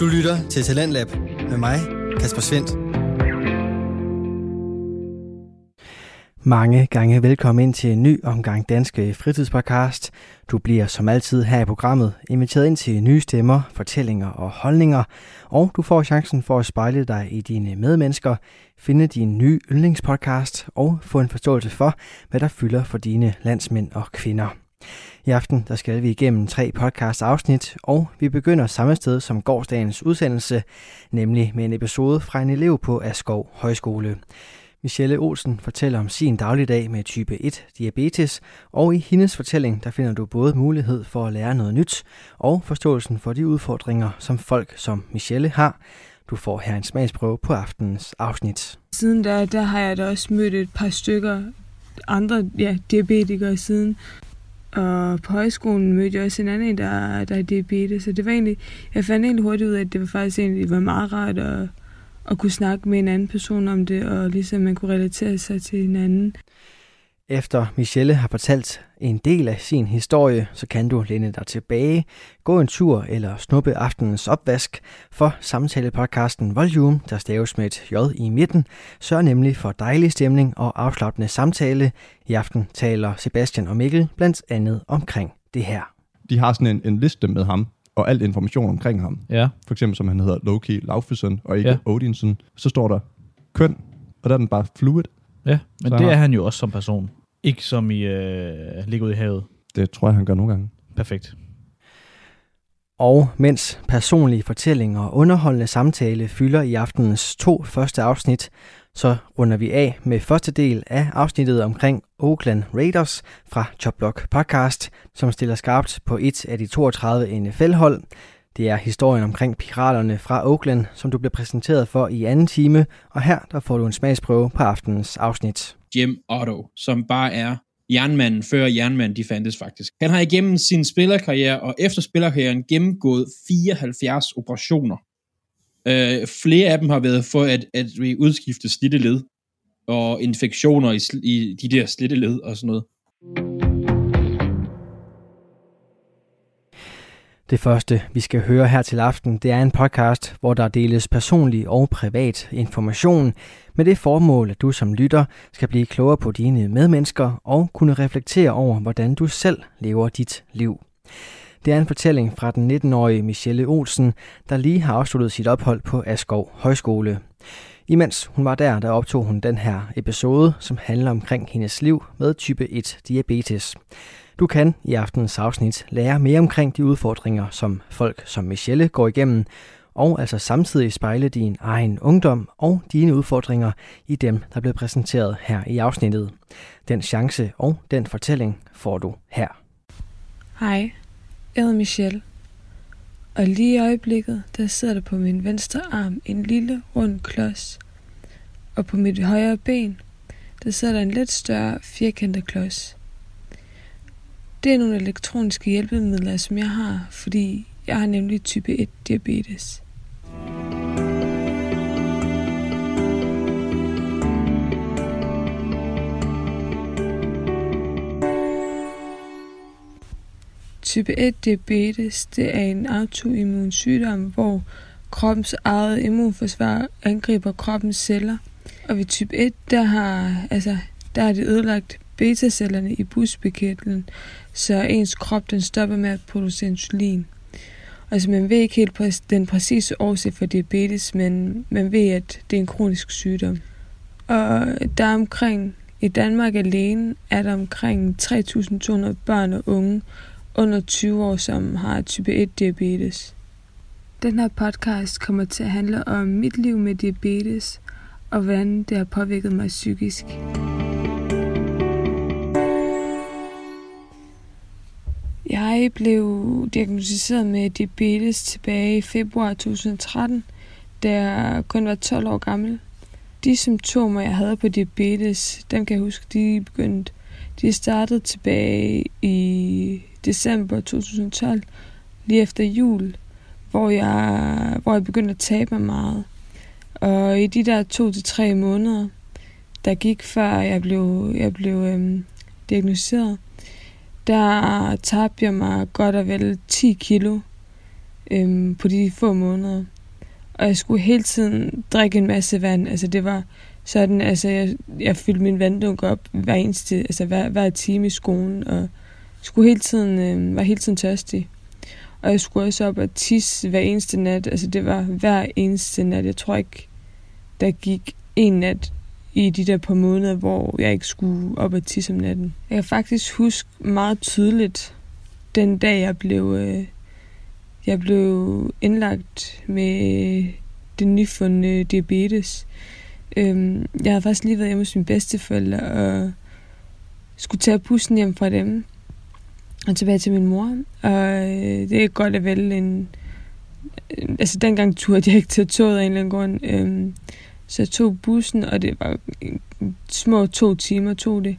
Du lytter til Talentlab med mig, Kasper Svendt. Mange gange velkommen ind til en ny omgang Danske øh, Fritidspodcast. Du bliver som altid her i programmet inviteret ind til nye stemmer, fortællinger og holdninger, og du får chancen for at spejle dig i dine medmennesker, finde din nye yndlingspodcast og få en forståelse for, hvad der fylder for dine landsmænd og kvinder. I aften der skal vi igennem tre podcast afsnit, og vi begynder samme sted som gårdsdagens udsendelse, nemlig med en episode fra en elev på Askov Højskole. Michelle Olsen fortæller om sin dagligdag med type 1 diabetes, og i hendes fortælling der finder du både mulighed for at lære noget nyt og forståelsen for de udfordringer, som folk som Michelle har. Du får her en smagsprøve på aftenens afsnit. Siden da, der har jeg da også mødt et par stykker andre ja, diabetikere siden. Og på højskolen mødte jeg også en anden, der, der er diabetes. Så det var egentlig, jeg fandt egentlig hurtigt ud af, at det var faktisk egentlig var meget rart at, at kunne snakke med en anden person om det, og ligesom man kunne relatere sig til en anden. Efter Michelle har fortalt en del af sin historie, så kan du læne dig tilbage, gå en tur eller snuppe aftenens opvask, for samtalepodcasten Volume, der staves med et J i midten, sørger nemlig for dejlig stemning og afslappende samtale. I aften taler Sebastian og Mikkel blandt andet omkring det her. De har sådan en, en liste med ham, og alt information omkring ham. Ja. For eksempel som han hedder Loki Laufesen, og ikke Ja. Odinson. Så står der køn, og der er den bare fluid. Ja, men Så det har- er han jo også som person. Ikke som i øh, ligger ude i havet. Det tror jeg, han gør nogle gange. Perfekt. Og mens personlige fortællinger og underholdende samtale fylder i aftenens to første afsnit, så runder vi af med første del af afsnittet omkring Oakland Raiders fra Chopblock Podcast, som stiller skarpt på et af de 32 NFL-hold. Det er historien omkring piraterne fra Oakland, som du bliver præsenteret for i anden time, og her der får du en smagsprøve på aftenens afsnit. Jim Otto, som bare er jernmanden før jernmanden de fandtes faktisk. Han har igennem sin spillerkarriere og efter spillerkarrieren gennemgået 74 operationer. Øh, flere af dem har været for at, at udskifte slidte led og infektioner i, i de der slidte led og sådan noget. Det første, vi skal høre her til aften, det er en podcast, hvor der deles personlig og privat information med det formål, at du som lytter skal blive klogere på dine medmennesker og kunne reflektere over, hvordan du selv lever dit liv. Det er en fortælling fra den 19-årige Michelle Olsen, der lige har afsluttet sit ophold på Askov Højskole. Imens hun var der, der optog hun den her episode, som handler omkring hendes liv med type 1 diabetes. Du kan i aftenens afsnit lære mere omkring de udfordringer, som folk som Michelle går igennem, og altså samtidig spejle din egen ungdom og dine udfordringer i dem, der bliver præsenteret her i afsnittet. Den chance og den fortælling får du her. Hej, jeg hedder Michelle. Og lige i øjeblikket, der sidder der på min venstre arm en lille rund klods. Og på mit højre ben, der sidder der en lidt større firkantet klods. Det er nogle elektroniske hjælpemidler, som jeg har, fordi jeg har nemlig type 1 diabetes. Type 1 diabetes, det er en autoimmun sygdom, hvor kroppens eget immunforsvar angriber kroppens celler. Og ved type 1, der har, altså, der har det ødelagt betacellerne i busbekætlen, så ens krop den stopper med at producere insulin. Altså man ved ikke helt den præcise årsag for diabetes, men man ved, at det er en kronisk sygdom. Og der er omkring, i Danmark alene, er der omkring 3.200 børn og unge under 20 år, som har type 1 diabetes. Den her podcast kommer til at handle om mit liv med diabetes, og hvordan det har påvirket mig psykisk. Jeg blev diagnosticeret med diabetes tilbage i februar 2013, da jeg kun var 12 år gammel. De symptomer, jeg havde på diabetes, dem kan jeg huske, de begyndte. De startede tilbage i december 2012, lige efter jul, hvor jeg, hvor jeg begyndte at tabe mig meget. Og i de der to til tre måneder, der gik før jeg blev, jeg blev øhm, diagnosticeret, der tabte jeg mig godt og vel 10 kilo. øhm, på de få måneder. Og jeg skulle hele tiden drikke en masse vand. Altså det var sådan, altså jeg, jeg fyldte min vanddunk op hver eneste, altså hver, hver time i skolen, og skulle hele tiden, øh, var hele tiden tørstig. Og jeg skulle også op og tisse hver eneste nat. Altså det var hver eneste nat. Jeg tror ikke, der gik en nat i de der par måneder, hvor jeg ikke skulle op og tisse om natten. Jeg kan faktisk huske meget tydeligt den dag, jeg blev, øh, jeg blev indlagt med den nyfundne diabetes. Øhm, jeg havde faktisk lige været hjemme hos mine bedsteforældre og skulle tage bussen hjem fra dem og tilbage til min mor. Og øh, det er godt at vælge en... Altså dengang turde jeg ikke tage toget af en eller anden grund. Øhm, så jeg tog bussen, og det var små to timer tog det.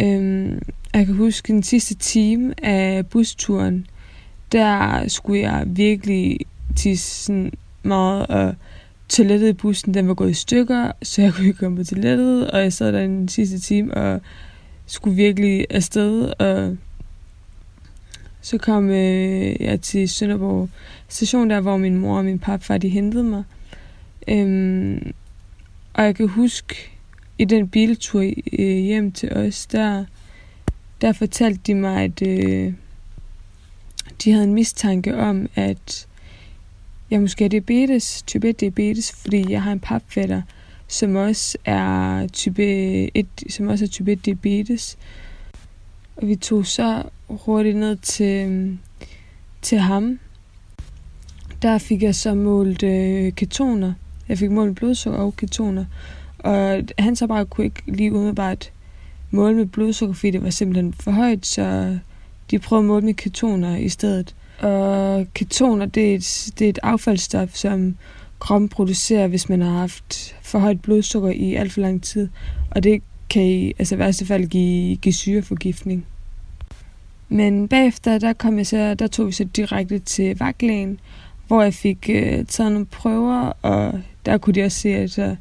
Øhm, jeg kan huske den sidste time af busturen, der skulle jeg virkelig tisse sådan meget, og toilettet i bussen, den var gået i stykker, så jeg kunne ikke komme på toilettet, og jeg sad der den sidste time og skulle virkelig afsted, og så kom øh, jeg til Sønderborg station, der hvor min mor og min papfar, de hentede mig. Øhm, og jeg kan huske, i den biltur øh, hjem til os, der, der fortalte de mig, at øh, de havde en mistanke om, at jeg måske har diabetes, type 1 diabetes, fordi jeg har en papfætter, som også er type 1, som også er type 1 diabetes. Og vi tog så hurtigt ned til, til ham. Der fik jeg så målt øh, ketoner. Jeg fik målt blodsukker og ketoner. Og han så bare kunne ikke lige umiddelbart måle med blodsukker, fordi det var simpelthen for højt, så de prøvede at måle med ketoner i stedet. Og ketoner, det er et, det er et affaldsstof, som kroppen producerer, hvis man har haft for højt blodsukker i alt for lang tid. Og det kan i altså, værste fald give, give syreforgiftning. Men bagefter, der, kom jeg så, der tog vi så direkte til vagtlægen, hvor jeg fik øh, taget nogle prøver, og der kunne de også se, at så,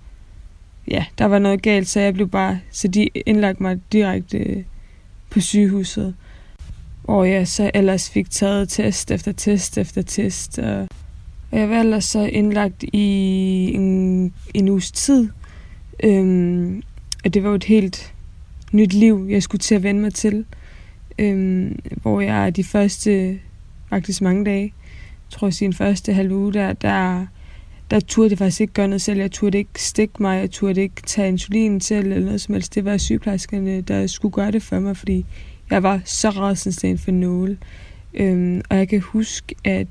ja, der var noget galt, så jeg blev bare, så de indlagt mig direkte øh, på sygehuset Og jeg så ellers fik taget test efter test efter test. Og jeg var ellers så indlagt i en, en uges tid. Øhm, og det var jo et helt nyt liv, jeg skulle til at vende mig til. Øhm, hvor jeg de første, faktisk mange dage, tror jeg sin første halve uge, der, der, der turde jeg faktisk ikke gøre noget selv. Jeg turde ikke stikke mig, jeg turde ikke tage insulin selv eller noget som helst. Det var sygeplejerskerne, der skulle gøre det for mig, fordi jeg var så rædselslagen for nåle. Øhm, og jeg kan huske, at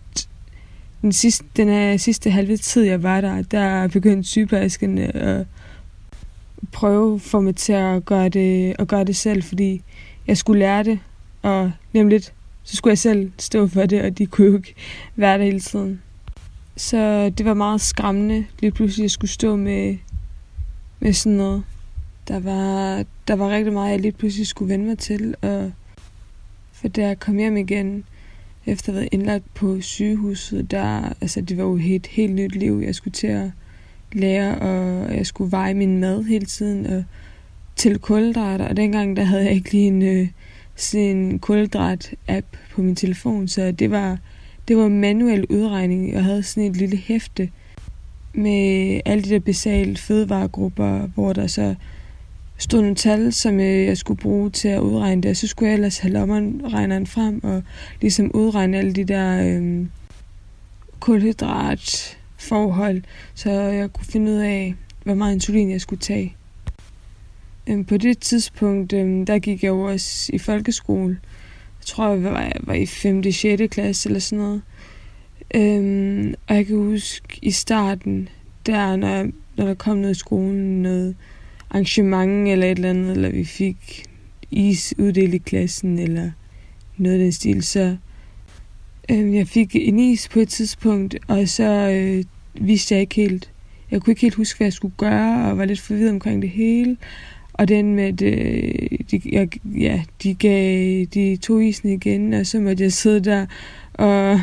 den sidste, den her sidste halve tid, jeg var der, der begyndte sygeplejerskerne at prøve for mig til at gøre det, at gøre det selv, fordi jeg skulle lære det, og nemlig så skulle jeg selv stå for det, og de kunne jo ikke være der hele tiden. Så det var meget skræmmende, lige pludselig at skulle stå med, med sådan noget. Der var, der var rigtig meget, jeg lige pludselig skulle vende mig til. Og for da jeg kom hjem igen, efter at have været indlagt på sygehuset, der, altså det var jo et helt nyt liv. Jeg skulle til at lære, og jeg skulle veje min mad hele tiden, og til kulhydrater. Og dengang, der havde jeg ikke lige en, øh, sådan en kulhydrat-app på min telefon, så det var, det var manuel udregning. Jeg havde sådan et lille hæfte med alle de der basale fødevaregrupper, hvor der så stod nogle tal, som øh, jeg skulle bruge til at udregne det, og så skulle jeg ellers have lommeregneren frem og ligesom udregne alle de der øh, kulhydratforhold, så jeg kunne finde ud af, hvor meget insulin jeg skulle tage. Øhm, på det tidspunkt, øhm, der gik jeg jo også i folkeskole. Jeg tror, jeg var, jeg var i 5. 6. klasse eller sådan noget. Øhm, og jeg kan huske i starten, der når, når der kom noget i skolen, noget arrangement eller et eller andet, eller vi fik is uddelt i klassen, eller noget af den stil, så øhm, jeg fik en is på et tidspunkt, og så øh, vidste jeg ikke helt, jeg kunne ikke helt huske, hvad jeg skulle gøre, og var lidt forvirret omkring det hele. Og den med, at øh, de, jeg, ja, de, gav, de tog isen igen, og så måtte jeg sidde der og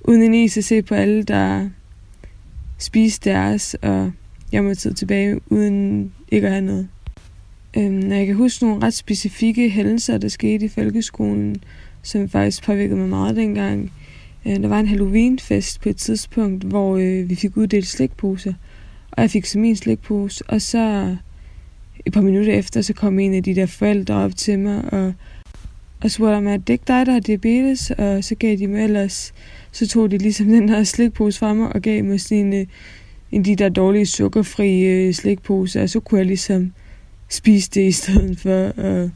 uden en is at se på alle, der spiste deres, og jeg måtte sidde tilbage uden ikke at have noget. Øhm, jeg kan huske nogle ret specifikke hændelser, der skete i folkeskolen, som faktisk påvirkede mig meget dengang. Øh, der var en Halloweenfest på et tidspunkt, hvor øh, vi fik uddelt slikposer. Og jeg fik så min slikpose, og så et par minutter efter, så kom en af de der forældre op til mig og, og spurgte mig, at det ikke dig, der har diabetes, og så gav de mig ellers, så tog de ligesom den her slikpose fra mig og gav mig sådan en, øh, en de der dårlige sukkerfri øh, slikpose, og så kunne jeg ligesom spise det i stedet for, og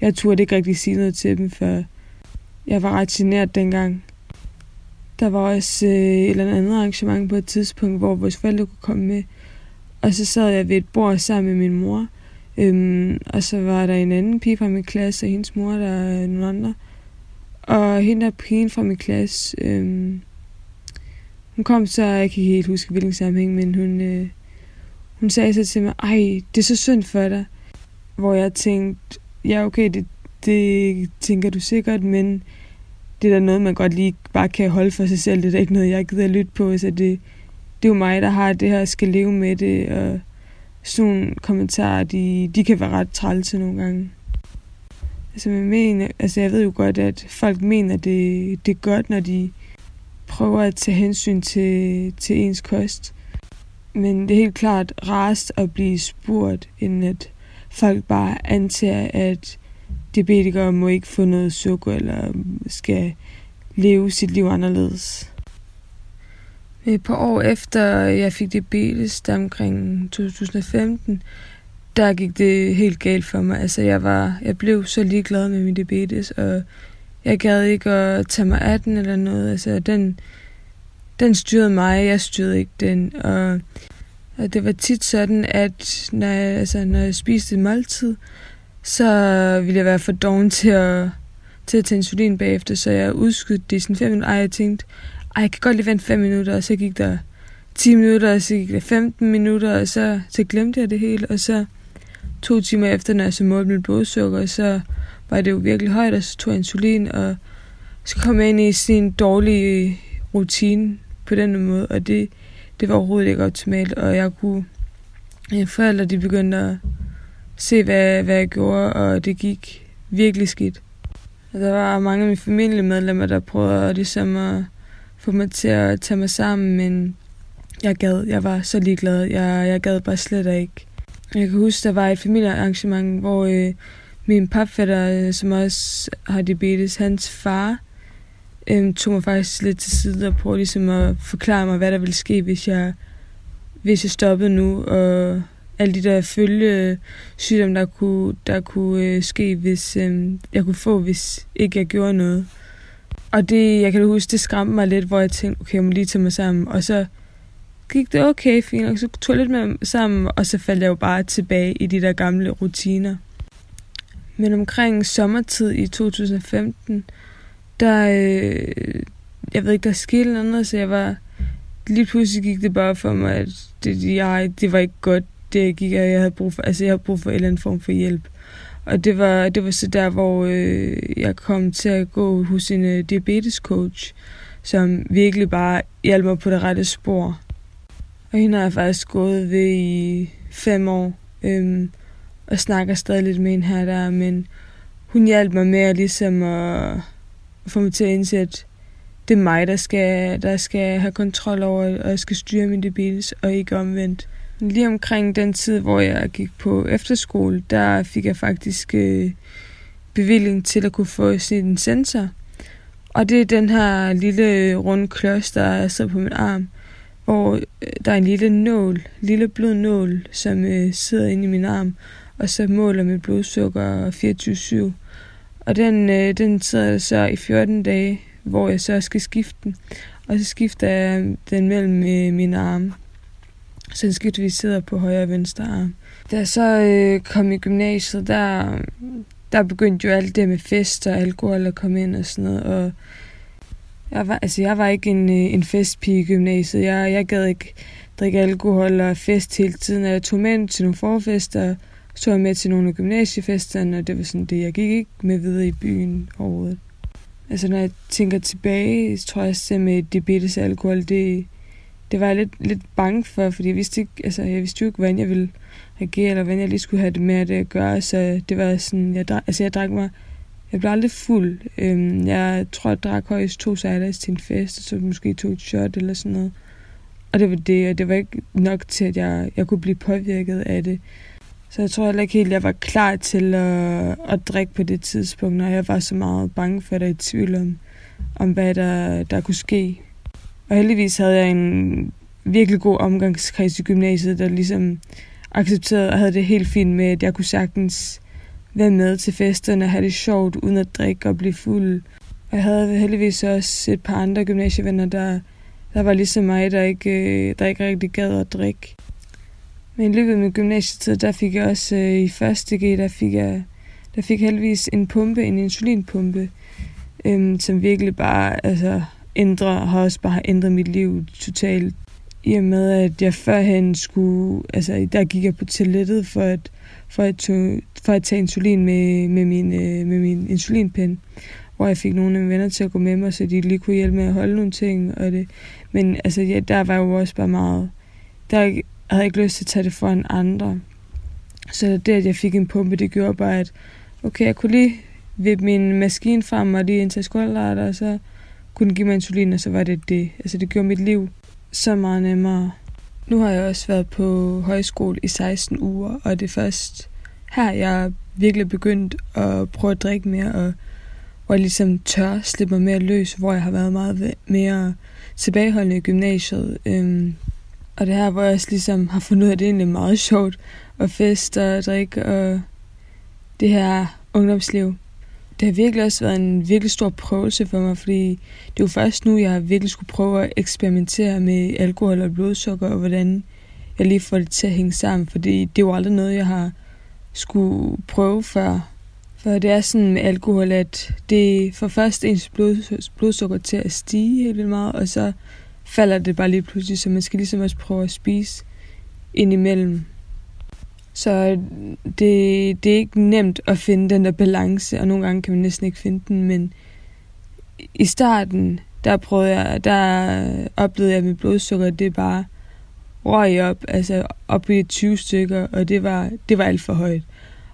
jeg turde ikke rigtig sige noget til dem, for jeg var ret generet dengang. Der var også øh, et eller andet arrangement på et tidspunkt, hvor vores forældre kunne komme med, og så sad jeg ved et bord sammen med min mor, Øhm, og så var der en anden pige fra min klasse, og hendes mor, der er nogle andre. Og hende der pigen fra min klasse, øhm, hun kom så, jeg kan ikke helt huske hvilken sammenhæng, men hun, øh, hun sagde så til mig, ej, det er så synd for dig. Hvor jeg tænkte, ja okay, det, det tænker du sikkert, men det er da noget, man godt lige bare kan holde for sig selv. Det er da ikke noget, jeg gider lytte på, så det, det er jo mig, der har det her, skal leve med det, og sådan nogle kommentarer, de, de kan være ret trælse nogle gange. Altså, jeg, mener, altså, jeg ved jo godt, at folk mener, det, det er godt, når de prøver at tage hensyn til, til ens kost. Men det er helt klart rarest at blive spurgt, end at folk bare antager, at diabetikere må ikke få noget sukker, eller skal leve sit liv anderledes. Et par år efter jeg fik diabetes, der omkring 2015, der gik det helt galt for mig. Altså, jeg, var, jeg blev så ligeglad med min diabetes, og jeg gad ikke at tage mig af den eller noget. Altså, den, den styrede mig, jeg styrede ikke den. Og, og det var tit sådan, at når jeg, altså, når jeg spiste en måltid, så ville jeg være for doven til at, til at tage insulin bagefter, så jeg udskød det i sådan fem minutter. Ej, jeg tænkte, ej, jeg kan godt lige vente 5 minutter, og så gik der 10 minutter, og så gik der 15 minutter, og så, så glemte jeg det hele, og så to timer efter, når jeg så målte mit blodsukker, så var det jo virkelig højt, og så tog jeg insulin, og så kom jeg ind i sin dårlige øh, rutine på den måde, og det, det var overhovedet ikke optimalt, og jeg kunne, mine forældre de begyndte at se, hvad, hvad jeg gjorde, og det gik virkelig skidt. Og der var mange af mine familiemedlemmer, der prøvede ligesom at få mig til at tage mig sammen, men jeg gad, jeg var så ligeglad. Jeg, jeg gad bare slet ikke. Jeg kan huske, der var et familiearrangement, hvor øh, min papfætter, øh, som også har diabetes, hans far, øh, tog mig faktisk lidt til side og prøvede ligesom at forklare mig, hvad der ville ske, hvis jeg, hvis jeg stoppede nu, og alle de der følge sygdomme, der kunne, der kunne øh, ske, hvis øh, jeg kunne få, hvis ikke jeg gjorde noget. Og det, jeg kan huske, det skræmte mig lidt, hvor jeg tænkte, okay, jeg må lige tage mig sammen. Og så gik det okay fint, og så tog jeg lidt med sammen, og så faldt jeg jo bare tilbage i de der gamle rutiner. Men omkring sommertid i 2015, der, øh, jeg ved ikke, der skete noget, så jeg var, lige pludselig gik det bare for mig, at det, jeg, det var ikke godt, det jeg gik, og jeg havde brug for, altså jeg havde brug for en eller anden form for hjælp. Og det var, det var så der, hvor øh, jeg kom til at gå hos en øh, diabetescoach, som virkelig bare hjalp mig på det rette spor. Og hende har jeg faktisk gået ved i fem år, øhm, og snakker stadig lidt med hende her der, men hun hjalp mig med at, ligesom at, få mig til at indse, at det er mig, der skal, der skal have kontrol over, og jeg skal styre min diabetes, og ikke omvendt. Lige omkring den tid, hvor jeg gik på efterskole, der fik jeg faktisk øh, bevilling til at kunne få sådan en sensor. Og det er den her lille øh, runde klods, der sidder på min arm, hvor øh, der er en lille nål, lille blød nål, som øh, sidder inde i min arm, og så måler mit blodsukker 24-7. Og den, øh, den sidder så i 14 dage, hvor jeg så skal skifte den. Og så skifter jeg den mellem øh, mine arme. Så vi sidder på højre og venstre arm. Da jeg så øh, kom i gymnasiet, der, der begyndte jo alt det med fest og alkohol at komme ind og sådan noget. Og jeg var, altså, jeg var ikke en, øh, en festpige i gymnasiet. Jeg, jeg gad ikke drikke alkohol og fest hele tiden. Jeg tog med til nogle forfester, så tog jeg med til nogle af gymnasiefesterne, og det var sådan det. Jeg gik ikke med videre i byen overhovedet. Altså, når jeg tænker tilbage, så tror jeg, at med diabetes og alkohol, det, det var jeg lidt, lidt bange for, fordi jeg vidste, ikke, altså, jeg vidste jo ikke, hvordan jeg ville reagere, eller hvordan jeg lige skulle have det med at gøre, så det var sådan, jeg, drak, altså, jeg drak mig jeg blev aldrig fuld. Øhm, jeg tror, jeg drak højst to sejlers til en fest, og så måske to et shot eller sådan noget. Og det var det, og det var ikke nok til, at jeg, jeg kunne blive påvirket af det. Så jeg tror heller ikke helt, at jeg var klar til at, at drikke på det tidspunkt, når jeg var så meget bange for, at i tvivl om, om hvad der, der kunne ske. Og heldigvis havde jeg en virkelig god omgangskreds i gymnasiet, der ligesom accepterede og havde det helt fint med, at jeg kunne sagtens være med til festerne og have det sjovt, uden at drikke og blive fuld. Og jeg havde heldigvis også et par andre gymnasievenner, der, der var ligesom mig, der ikke, øh, der ikke rigtig gad at drikke. Men i løbet af min gymnasietid, der fik jeg også øh, i første G, der fik jeg der fik heldigvis en pumpe, en insulinpumpe, øhm, som virkelig bare altså, ændre, har også bare ændret mit liv totalt. I og med, at jeg førhen skulle, altså der gik jeg på toilettet for at, for at, tog, for at tage insulin med, med, min, øh, med min insulinpen, hvor jeg fik nogle af mine venner til at gå med mig, så de lige kunne hjælpe med at holde nogle ting. Og det. Men altså, ja, der var jo også bare meget, der havde jeg ikke lyst til at tage det for en andre. Så det, at jeg fik en pumpe, det gjorde bare, at okay, jeg kunne lige vippe min maskine frem og lige ind til og så kunne give mig insulin, og så var det det. Altså, det gjorde mit liv så meget nemmere. Nu har jeg også været på højskole i 16 uger, og det er først her, jeg virkelig begyndt at prøve at drikke mere, og hvor jeg ligesom tør slippe mig mere løs, hvor jeg har været meget mere tilbageholdende i gymnasiet. Øhm, og det her, hvor jeg også ligesom har fundet ud af, at det er egentlig meget sjovt at feste og drikke, og det her ungdomsliv. Det har virkelig også været en virkelig stor prøvelse for mig, fordi det er jo først nu, jeg virkelig skulle prøve at eksperimentere med alkohol og blodsukker, og hvordan jeg lige får det til at hænge sammen, fordi det er jo aldrig noget, jeg har skulle prøve før. For det er sådan med alkohol, at det får først ens blod, blodsukker til at stige helt vildt meget, og så falder det bare lige pludselig, så man skal ligesom også prøve at spise indimellem. Så det, det er ikke nemt at finde den der balance, og nogle gange kan man næsten ikke finde den, men i starten, der prøvede jeg, der oplevede jeg, at mit blodsukker, det bare røg op, altså op i 20 stykker, og det var, det var alt for højt.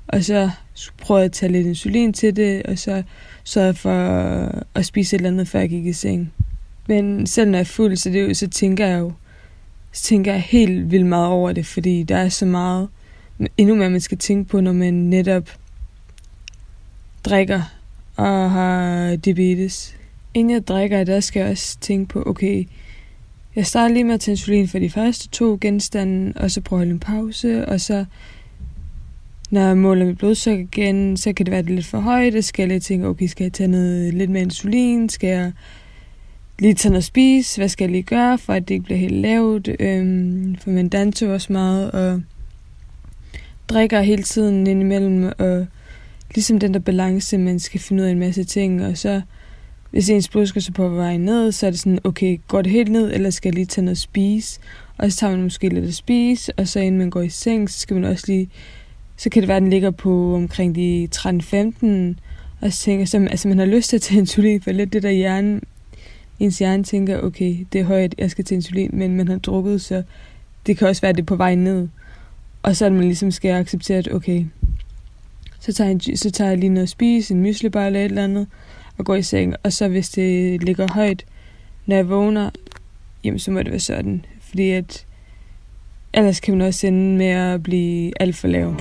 Og så prøvede jeg at tage lidt insulin til det, og så sørgede jeg for at spise et eller andet, før jeg gik i seng. Men selv når jeg er fuld, så, det, så tænker jeg jo så tænker jeg helt vildt meget over det, fordi der er så meget, endnu mere man skal tænke på, når man netop drikker og har diabetes. Inden jeg drikker, der skal jeg også tænke på, okay, jeg starter lige med at tage insulin for de første to genstande, og så prøver jeg en pause, og så når jeg måler mit blodsukker igen, så kan det være det lidt for højt, og skal jeg lige tænke, okay, skal jeg tage noget lidt mere insulin, skal jeg lige tage noget at spise, hvad skal jeg lige gøre, for at det ikke bliver helt lavt, øhm, for man danser også meget, og drikker hele tiden indimellem, og ligesom den der balance, man skal finde ud af en masse ting, og så hvis ens blodsukker så på vej ned, så er det sådan, okay, går det helt ned, eller skal jeg lige tage noget at spise? Og så tager man måske lidt at spise, og så inden man går i seng, så skal man også lige, så kan det være, at den ligger på omkring de 13-15, og så tænker så, altså man har lyst til at tage insulin, for lidt det der hjerne, ens hjerne tænker, okay, det er højt, jeg skal til insulin, men man har drukket, så det kan også være, at det er på vej ned. Og så at man ligesom skal acceptere, at okay, så tager, jeg, så tager jeg lige noget at spise, en myslibar eller et eller andet, og går i seng. Og så hvis det ligger højt, når jeg vågner, jamen så må det være sådan. Fordi at ellers kan man også ende med at blive alt for lav.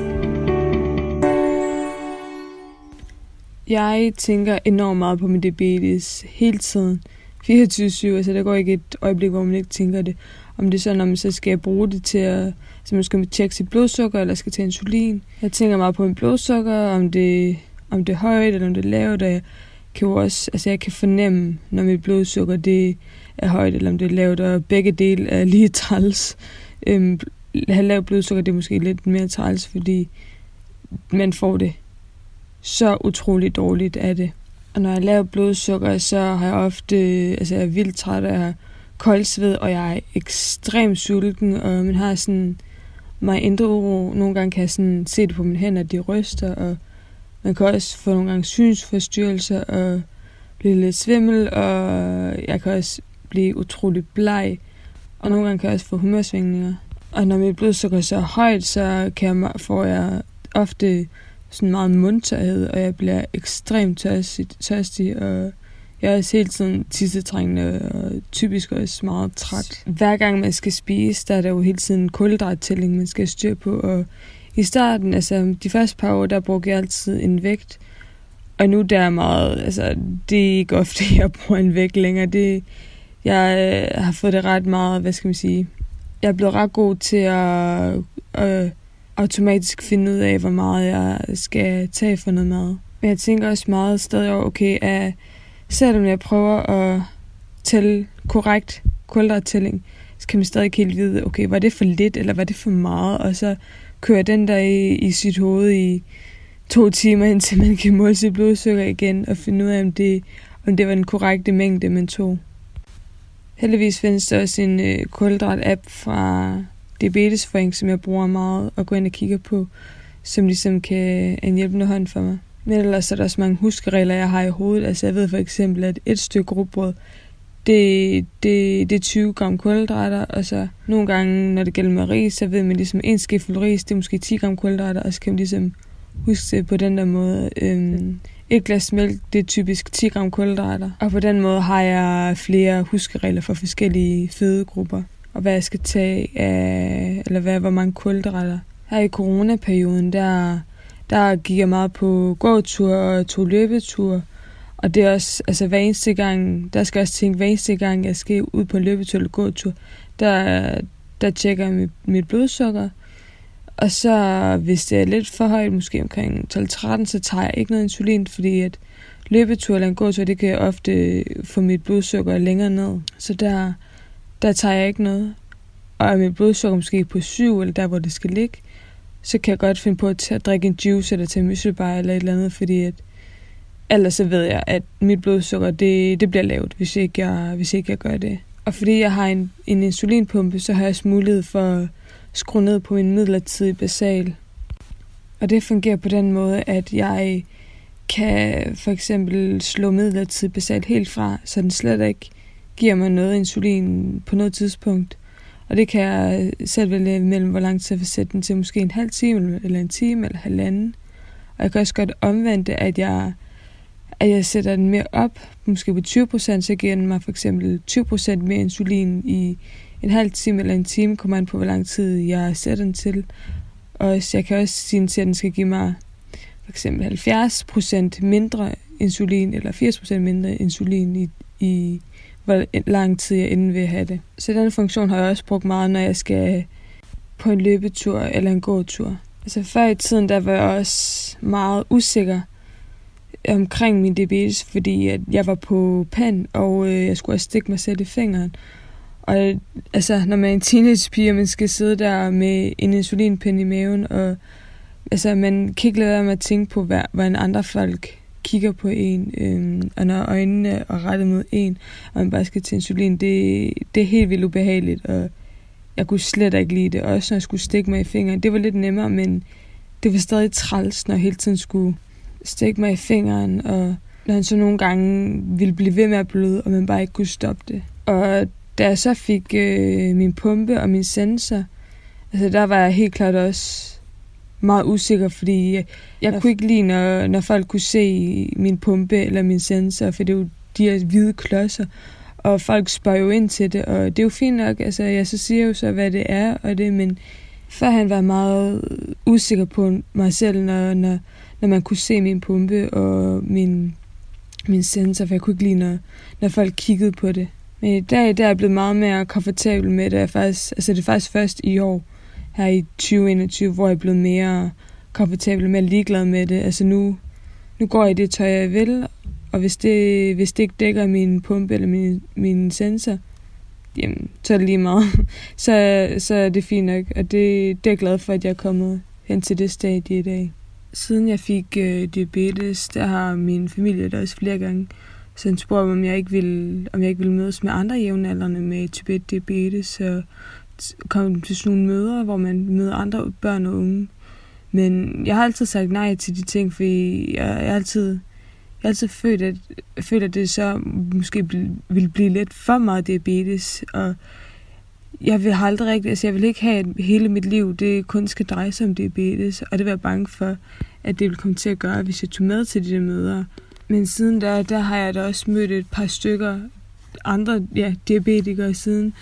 Jeg tænker enormt meget på min diabetes hele tiden. 24-7, altså der går ikke et øjeblik, hvor man ikke tænker det. Om det er sådan, om man så skal bruge det til at, altså, så man skal tjekke sit blodsukker, eller skal tage insulin. Jeg tænker meget på min blodsukker, om det, om det er højt, eller om det er lavt, og jeg kan jo også, altså jeg kan fornemme, når mit blodsukker det er højt, eller om det er lavt, og begge dele er lige træls. Øhm, have lavt blodsukker, det er måske lidt mere træls, fordi man får det så utroligt dårligt af det. Og når jeg laver blodsukker, så har jeg ofte, altså jeg er vildt træt af koldsved, og jeg er ekstremt sulten, og man har sådan meget indre uro. Nogle gange kan jeg sådan se det på mine hænder, at de ryster, og man kan også få nogle gange synsforstyrrelser og blive lidt svimmel, og jeg kan også blive utrolig bleg, og nogle gange kan jeg også få humørsvingninger. Og når mit blodsukker så er højt, så kan jeg, får jeg ofte sådan meget mundtørhed, og jeg bliver ekstremt tørstig, tørstig og jeg er også hele tiden tissetrængende og typisk også meget træt. Hver gang man skal spise, der er der jo hele tiden kulhydrattælling, man skal styre på. Og i starten, altså de første par år, der brugte jeg altid en vægt. Og nu der er meget, altså det er ikke ofte, jeg bruger en vægt længere. Det, jeg øh, har fået det ret meget, hvad skal man sige, jeg er blevet ret god til at øh, automatisk finde ud af, hvor meget jeg skal tage for noget mad. Men jeg tænker også meget stadig over, okay, at selvom jeg prøver at tælle korrekt kulhydrattælling, så kan man stadig ikke helt vide, okay, var det for lidt, eller var det for meget, og så kører den der i, i sit hoved i to timer, indtil man kan måle sit blodsukker igen, og finde ud af, om det, om det var den korrekte mængde, man tog. Heldigvis findes der også en øh, kulhydrat-app fra Diabetesforening, som jeg bruger meget og går ind og kigger på, som ligesom kan en hjælpende hånd for mig. Men ellers er der også mange huskeregler, jeg har i hovedet. Altså jeg ved for eksempel, at et stykke rugbrød, det, det, det er 20 gram kulhydrater, og så nogle gange, når det gælder med ris, så ved man ligesom, en skefuld ris, det er måske 10 gram kulhydrater, og så kan man ligesom huske det på den der måde. Øhm, et glas mælk, det er typisk 10 gram kulhydrater. Og på den måde har jeg flere huskeregler for forskellige fødegrupper. Og hvad jeg skal tage af, eller hvad, hvor mange kulhydrater. Her i coronaperioden, der, der gik jeg meget på gåtur og tog løbetur. Og det er også, altså hver eneste gang, der skal jeg også tænke, hver eneste gang, jeg skal ud på en løbetur eller gåtur, der, der tjekker jeg mit, mit blodsukker. Og så, hvis det er lidt for højt, måske omkring 12-13, så tager jeg ikke noget insulin, fordi at løbetur eller en gåtur, det kan ofte få mit blodsukker længere ned. Så der, der tager jeg ikke noget. Og er mit blodsukker måske på 7, eller der, hvor det skal ligge, så kan jeg godt finde på at, tage, at drikke en juice, eller tage myslibar, eller et eller andet, fordi at ellers så ved jeg, at mit blodsukker, det, det bliver lavt, hvis ikke, jeg, hvis ikke jeg gør det. Og fordi jeg har en, en insulinpumpe, så har jeg også mulighed for skrue ned på min midlertidige basal. Og det fungerer på den måde, at jeg kan for eksempel slå midlertidig basal helt fra, så den slet ikke giver mig noget insulin på noget tidspunkt. Og det kan jeg øh, selv vælge mellem, hvor lang tid jeg vil sætte den til. Måske en halv time, eller en time, eller halvanden. Og jeg kan også godt omvende at jeg, at jeg sætter den mere op, måske på 20%, så giver den mig for eksempel 20% mere insulin i en halv time eller en time, kommer an på, hvor lang tid jeg sætter den til. Og jeg kan også sige til, at den skal give mig for eksempel 70% mindre insulin, eller 80% mindre insulin i, i hvor lang tid jeg inden vil have det. Så den funktion har jeg også brugt meget, når jeg skal på en løbetur eller en gåtur. Altså før i tiden, der var jeg også meget usikker omkring min diabetes, fordi at jeg var på pand, og øh, jeg skulle også stikke mig selv i fingeren. Og altså, når man er en teenagepige, og man skal sidde der med en insulinpind i maven, og altså, man kan ikke lade være med at tænke på, hvad, hvordan andre folk kigger på en, øh, og når øjnene er rettet mod en, og man bare skal til insulin, det, det er helt vildt ubehageligt, og jeg kunne slet ikke lide det. Også når jeg skulle stikke mig i fingeren. Det var lidt nemmere, men det var stadig træls, når jeg hele tiden skulle stikke mig i fingeren, og når han så nogle gange ville blive ved med at bløde, og man bare ikke kunne stoppe det. Og da jeg så fik øh, min pumpe og min sensor, altså der var jeg helt klart også meget usikker, fordi jeg, jeg kunne ikke lide, når, når folk kunne se min pumpe eller min sensor, for det er jo de her hvide klodser, og folk spørger jo ind til det, og det er jo fint nok, altså jeg så siger jo så, hvad det er, og det, men før han var meget usikker på mig selv, når, når, når man kunne se min pumpe og min, min sensor, for jeg kunne ikke lide, når, når folk kiggede på det. Men i dag der er jeg blevet meget mere komfortabel med det. Jeg faktisk, altså det er faktisk først i år, her i 2021, hvor jeg er blevet mere komfortabel, mere ligeglad med det. Altså nu, nu går jeg i det tøj, jeg vil, og hvis det, hvis det ikke dækker min pumpe eller min, min sensor, jamen, så er det lige meget. så, så er det fint nok, og det, det er jeg glad for, at jeg er kommet hen til det stadie i dag. Siden jeg fik øh, diabetes, der har min familie der også flere gange så spurgt, om jeg ikke ville, om jeg ikke ville mødes med andre jævnaldrende med type 1 diabetes, så kom til sådan nogle møder, hvor man møder andre børn og unge. Men jeg har altid sagt nej til de ting, fordi jeg, jeg altid, jeg har altid følt, at, følt, at det så måske ville blive lidt for meget diabetes, og jeg vil aldrig rigtig, altså jeg vil ikke have, at hele mit liv, det kun skal dreje sig om diabetes, og det var jeg bange for, at det ville komme til at gøre, hvis jeg tog med til de der møder. Men siden da, der har jeg da også mødt et par stykker andre ja, diabetikere siden.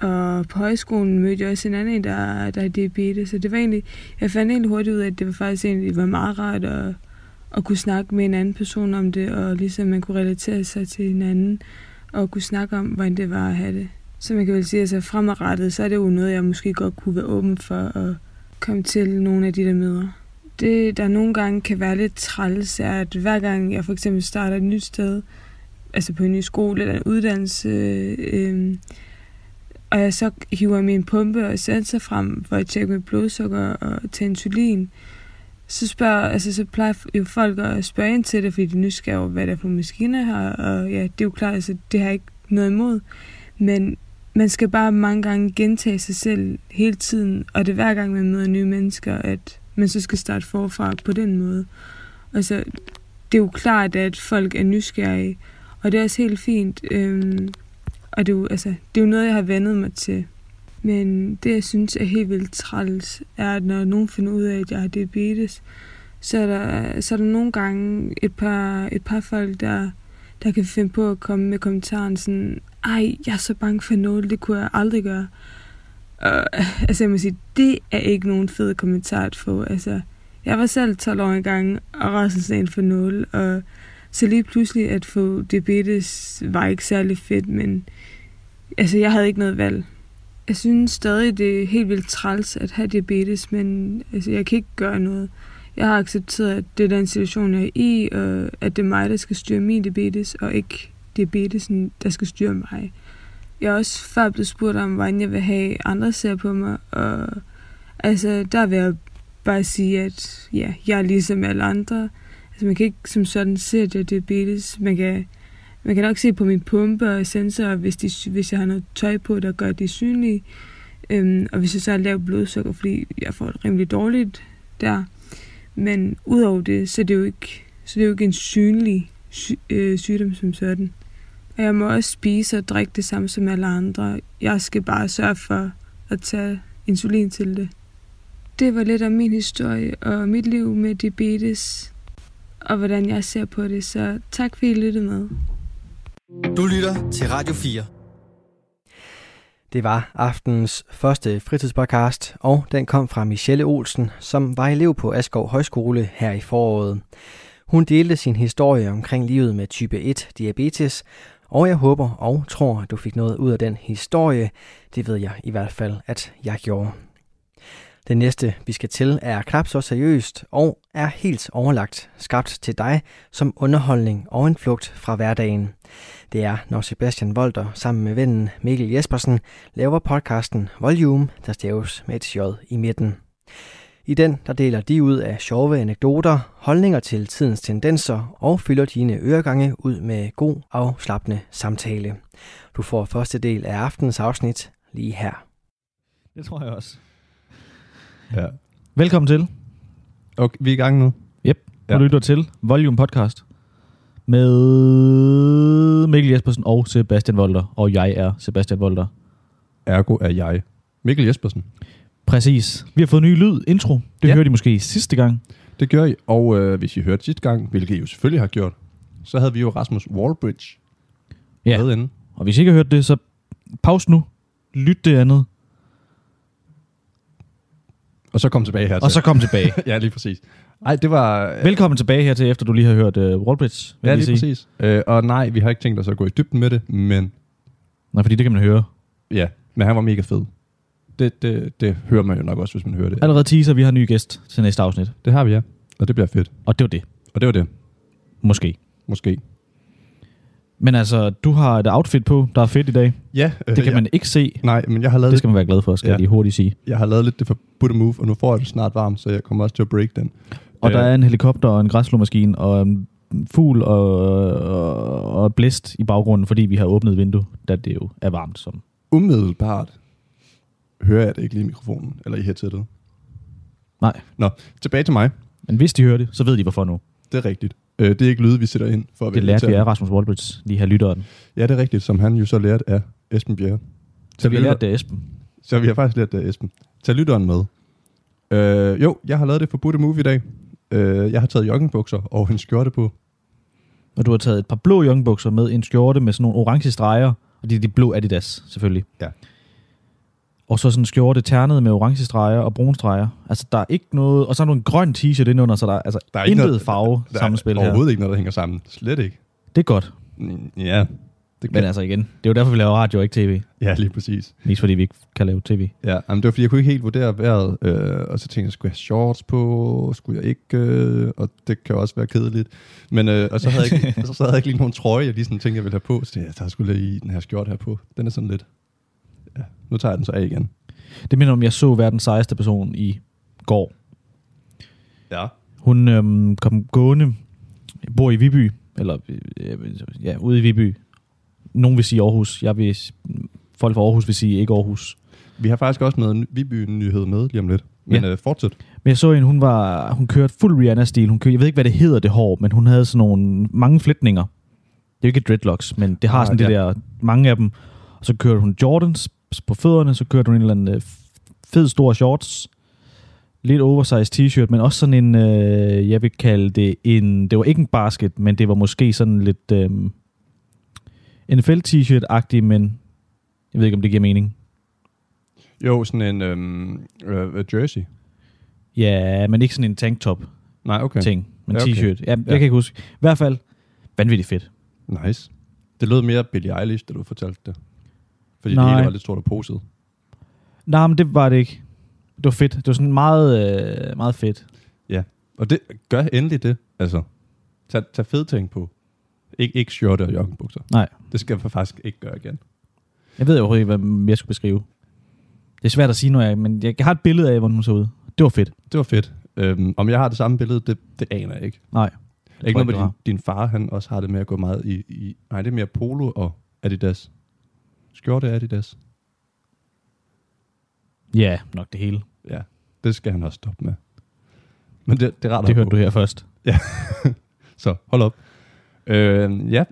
Og på højskolen mødte jeg også en anden, der, der er diabetes. Så det var egentlig, jeg fandt egentlig hurtigt ud af, at det var faktisk egentlig var meget rart at, at kunne snakke med en anden person om det, og ligesom man kunne relatere sig til hinanden, og kunne snakke om, hvordan det var at have det. Så man kan vel sige, at altså fremadrettet, så er det jo noget, jeg måske godt kunne være åben for at komme til nogle af de der møder. Det, der nogle gange kan være lidt træls, er, at hver gang jeg for eksempel starter et nyt sted, altså på en ny skole eller en uddannelse, øh, og jeg så hiver min pumpe og sensor frem for at tjekke mit blodsukker og tage insulin, så, spørger, altså, så plejer jo folk at spørge ind til det, fordi de er nysgerrige over, hvad der er for maskiner her, og ja, det er jo klart, altså, det har jeg ikke noget imod. Men man skal bare mange gange gentage sig selv hele tiden, og det er hver gang, man møder nye mennesker, at man så skal starte forfra på den måde. Altså, det er jo klart, at folk er nysgerrige, og det er også helt fint. Øhm, og det er, jo, altså, det er jo noget, jeg har vendet mig til. Men det, jeg synes er helt vildt træls, er, at når nogen finder ud af, at jeg har diabetes, så er der, så er der nogle gange et par, et par folk, der, der kan finde på at komme med kommentaren sådan, ej, jeg er så bange for noget, det kunne jeg aldrig gøre. Og, altså jeg må sige, det er ikke nogen fed kommentar at få. Altså, jeg var selv 12 år engang og rasende for 0, og så lige pludselig at få diabetes var ikke særlig fedt, men altså jeg havde ikke noget valg. Jeg synes stadig, det er helt vildt træls at have diabetes, men altså, jeg kan ikke gøre noget. Jeg har accepteret, at det er den situation, jeg er i, og at det er mig, der skal styre min diabetes, og ikke diabetesen, der skal styre mig. Jeg er også før blevet spurgt om, hvordan jeg vil have andre ser på mig, og altså, der vil jeg bare sige, at ja, jeg er ligesom alle andre. Altså, man kan ikke som sådan se, at jeg er diabetes. Man kan, man kan nok se på min pumpe og sensorer, hvis, de, hvis jeg har noget tøj på, der gør det synlige. Øhm, og hvis jeg så har lavt blodsukker, fordi jeg får det rimelig dårligt der. Men udover det, så er det jo ikke, så det er jo ikke en synlig sy, øh, sygdom som sådan. Og jeg må også spise og drikke det samme som alle andre. Jeg skal bare sørge for at tage insulin til det. Det var lidt om min historie og mit liv med diabetes, og hvordan jeg ser på det. Så tak fordi I lyttede med. Du lytter til Radio 4. Det var aftens første fritidspodcast, og den kom fra Michelle Olsen, som var elev på Askov Højskole her i foråret. Hun delte sin historie omkring livet med type 1 diabetes, og jeg håber og tror, at du fik noget ud af den historie. Det ved jeg i hvert fald, at jeg gjorde. Det næste, vi skal til, er knap så seriøst og er helt overlagt skabt til dig som underholdning og en flugt fra hverdagen. Det er, når Sebastian Volter sammen med vennen Mikkel Jespersen laver podcasten Volume, der staves med et j i midten. I den der deler de ud af sjove anekdoter, holdninger til tidens tendenser og fylder dine øregange ud med god afslappende samtale. Du får første del af aftens afsnit lige her. Det tror jeg også. Ja. Velkommen til. Okay, vi er i gang nu. Yep. Du Ja. lytter til Volume Podcast med Mikkel Jespersen og Sebastian Volter. Og jeg er Sebastian Volter. Ergo er jeg. Mikkel Jespersen. Præcis. Vi har fået ny lyd, intro. Det Ja. hørte I måske sidste gang. Det gør I, og øh, hvis I hørte sidste gang, hvilket I jo selvfølgelig har gjort, så havde vi jo Rasmus Wallbridge Ja. med inde. Og hvis I ikke har hørt det, så pause nu. Lyt det andet. Og så kom tilbage her Og så kom tilbage. ja, lige præcis. Nej, det var... øh, Velkommen tilbage her til, efter du lige har hørt uh, Wallbridge. vil Ja, lige sige. præcis. Øh, og nej, vi har ikke tænkt os at gå i dybden med det, men Nej, fordi det kan man høre. ja, men han var mega fed. Det, det, det hører man jo nok også, hvis man hører det. Allerede teaser, vi har en ny gæst til næste afsnit. Det har vi, ja. Og det bliver fedt. Og det var det. Og det var det. Måske. Måske. Men altså, du har et outfit på, der er fedt i dag. Ja, øh, Det kan ja. man ikke se. Nej, men jeg har lavet, Det skal man være glad for, skal Ja. jeg lige hurtigt sige. jeg har lavet lidt det for Buddha Move, og nu får jeg det snart varmt, så jeg kommer også til at break den. Og Øh, der er en helikopter og en græsslåmaskine og en fugl og, og, og blæst i baggrunden, fordi vi har åbnet vindue, da det jo er varmt. Som. Umiddelbart hører jeg det ikke lige i mikrofonen, eller i headsettet. Nej. Nå, tilbage til mig. Men hvis de hører det, så ved de hvorfor nu. Det er rigtigt. Øh, det er ikke lyde, vi sætter ind for at Det lærte vi af Rasmus Wallbridge, lige her lytteren. Ja, det er rigtigt, som han jo så lærte af Esben Bjerre. Så vi har lært det af Esben. Så vi har faktisk lært det af Esben. Tag lytteren med. Øh, jo, jeg har lavet det for Buddha Move i dag. Øh, jeg har taget joggingbukser og en skjorte på. Og du har taget et par blå joggingbukser med en skjorte med sådan nogle orange streger. Og det er de blå Adidas, selvfølgelig. Ja. Og så sådan en skjorte ternet med orange streger og brune streger. Altså, der er ikke noget... Og så er der en grøn t-shirt indenunder, så der er altså Der er intet noget- farve Der sammenspil her. overhovedet ikke noget, der hænger sammen. Slet ikke. Det er godt. Ja, det Men altså igen, det er jo derfor, vi laver radio og ikke tv. Ja, lige præcis. Mest fordi vi ikke kan lave tv. Ja, men det var fordi, jeg kunne ikke helt vurdere vejret, øh, og så tænkte jeg, skulle jeg have shorts på, skulle jeg ikke, øh, og det kan også være kedeligt. Men, øh, og så havde, jeg ikke, så, så havde jeg ikke lige nogen trøje, jeg lige sådan tænkte, jeg ville have på, så jeg, tager sgu lige den her skjort her på. Den er sådan lidt, nu tager jeg den så af igen. Det minder om, jeg så verdens sejeste person i går. Ja. Hun øhm, kom gående, bor i Viby, eller øh, ja, ude i Viby. Nogen vil sige Aarhus. Jeg vil, folk fra Aarhus vil sige ikke Aarhus. Vi har faktisk også noget Viby-nyhed med lige om lidt. Men Ja. øh, fortsæt. Men jeg så en, hun, var, hun kørte fuld Rihanna-stil. Hun kørte, jeg ved ikke, hvad det hedder, det hår, men hun havde sådan nogle mange flætninger. Det er jo ikke dreadlocks, men det har Ah, sådan det ja. der, mange af dem. Og så kørte hun Jordans på fødderne, så kørte hun en eller anden øh, fed stor shorts, lidt oversized t-shirt, men også sådan en, øh, jeg vil kalde det en, det var ikke en basket, men det var måske sådan lidt øh, NFL t-shirt-agtig, men jeg ved ikke, om det giver mening. Jo, sådan en øhm, øh, jersey. Ja, men ikke sådan en tanktop Nej, okay. ting, men Ja, okay. t-shirt. Ja, jeg Ja. kan ikke huske. I hvert fald vanvittigt fedt. Nice. Det lød mere Billie Eilish, da du fortalte det. Fordi Nej. det hele var lidt stort og poset. Nej, men det var det ikke. Det var fedt. Det var sådan meget, øh, meget fedt. Og det gør endelig det. Altså, tag, tag fede ting på. Ik- ikke skjorte og joggingbukser. Nej. Det skal jeg faktisk ikke gøre igen. Jeg ved overhovedet ikke, hvad jeg skulle beskrive. Det er svært at sige, når jeg, men jeg har et billede af, hvordan hun så ud. Det var fedt. Det var fedt. Øhm, om jeg har det samme billede, det, det aner jeg ikke. Nej. Er ikke noget med din, din far, han også har det med at gå meget i, i... Nej, det er mere polo og Adidas. Skjorte er Adidas. Ja, nok det hele. Ja, det skal han også stoppe med. Men det, det retter Det hørte på. du her først. Så hold op. Øh, ja,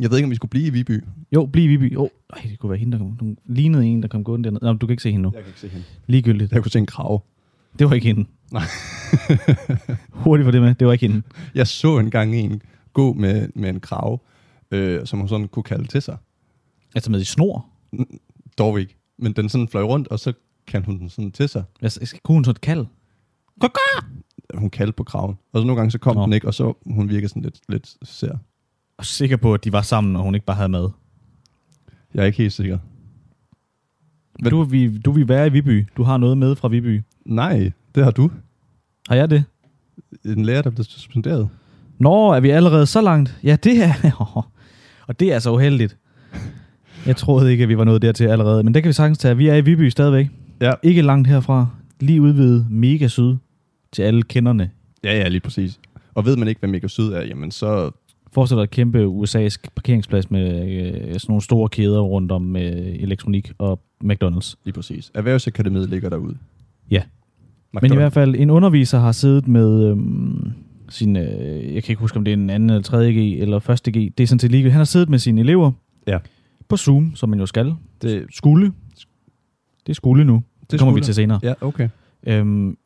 jeg ved ikke, om vi skulle blive i Viby. Jo, bliv i Viby. Oh, ej, det kunne være hende, der kom. Hun lignede en, der kom gående dernede. Nå, du kan ikke se hende nu. Jeg kan ikke se hende. Ligegyldigt. Jeg kunne se en krav. Det var ikke hende. Nej. Hurtigt for det med. Det var ikke hende. Jeg så engang en gå med, med en krav, øh, som hun sådan kunne kalde til sig. Altså med i snor. Dog ikke. Men den sådan fløj rundt, og så kaldte hun den sådan til sig. Jeg skal kunne hun så et kald. Hun kaldte på kraven. Og så nogle gange så kom Nå. den ikke, og så hun virkede sådan lidt, lidt sær. Er sikker på, at de var sammen, og hun ikke bare havde mad. Jeg er ikke helt sikker. Men- Du, vil, du vil være i Viby. Du har noget med fra Viby. Nej, det har du. Har jeg det? En lærer, der blev suspenderet. Nå, er vi allerede så langt? Ja, det er... Og det er så uheldigt. Jeg troede ikke, at vi var nået dertil allerede. Men det kan vi sagtens tage. Vi er i Viby stadigvæk. Ja. Ikke langt herfra. Lige ved Mega Syd. Til alle kenderne. Ja, ja, lige præcis. Og ved man ikke, hvad Mega Syd er, jamen så... Forestil dig et kæmpe USA's parkeringsplads med øh, sådan nogle store kæder rundt om øh, elektronik og McDonald's. Lige præcis. Erhvervsakademiet ligger derude. Ja. Men i hvert fald, en underviser har siddet med øhm, sin, øh, jeg kan ikke huske, om det er en anden eller tredje G eller første G. Det er sådan set ligegyldigt. Han har siddet med sine elever Ja. På Zoom, som man jo skal. Det, Skulle. Det skulle nu. Det, det kommer vi skulle til senere. Ja, okay. Øhm,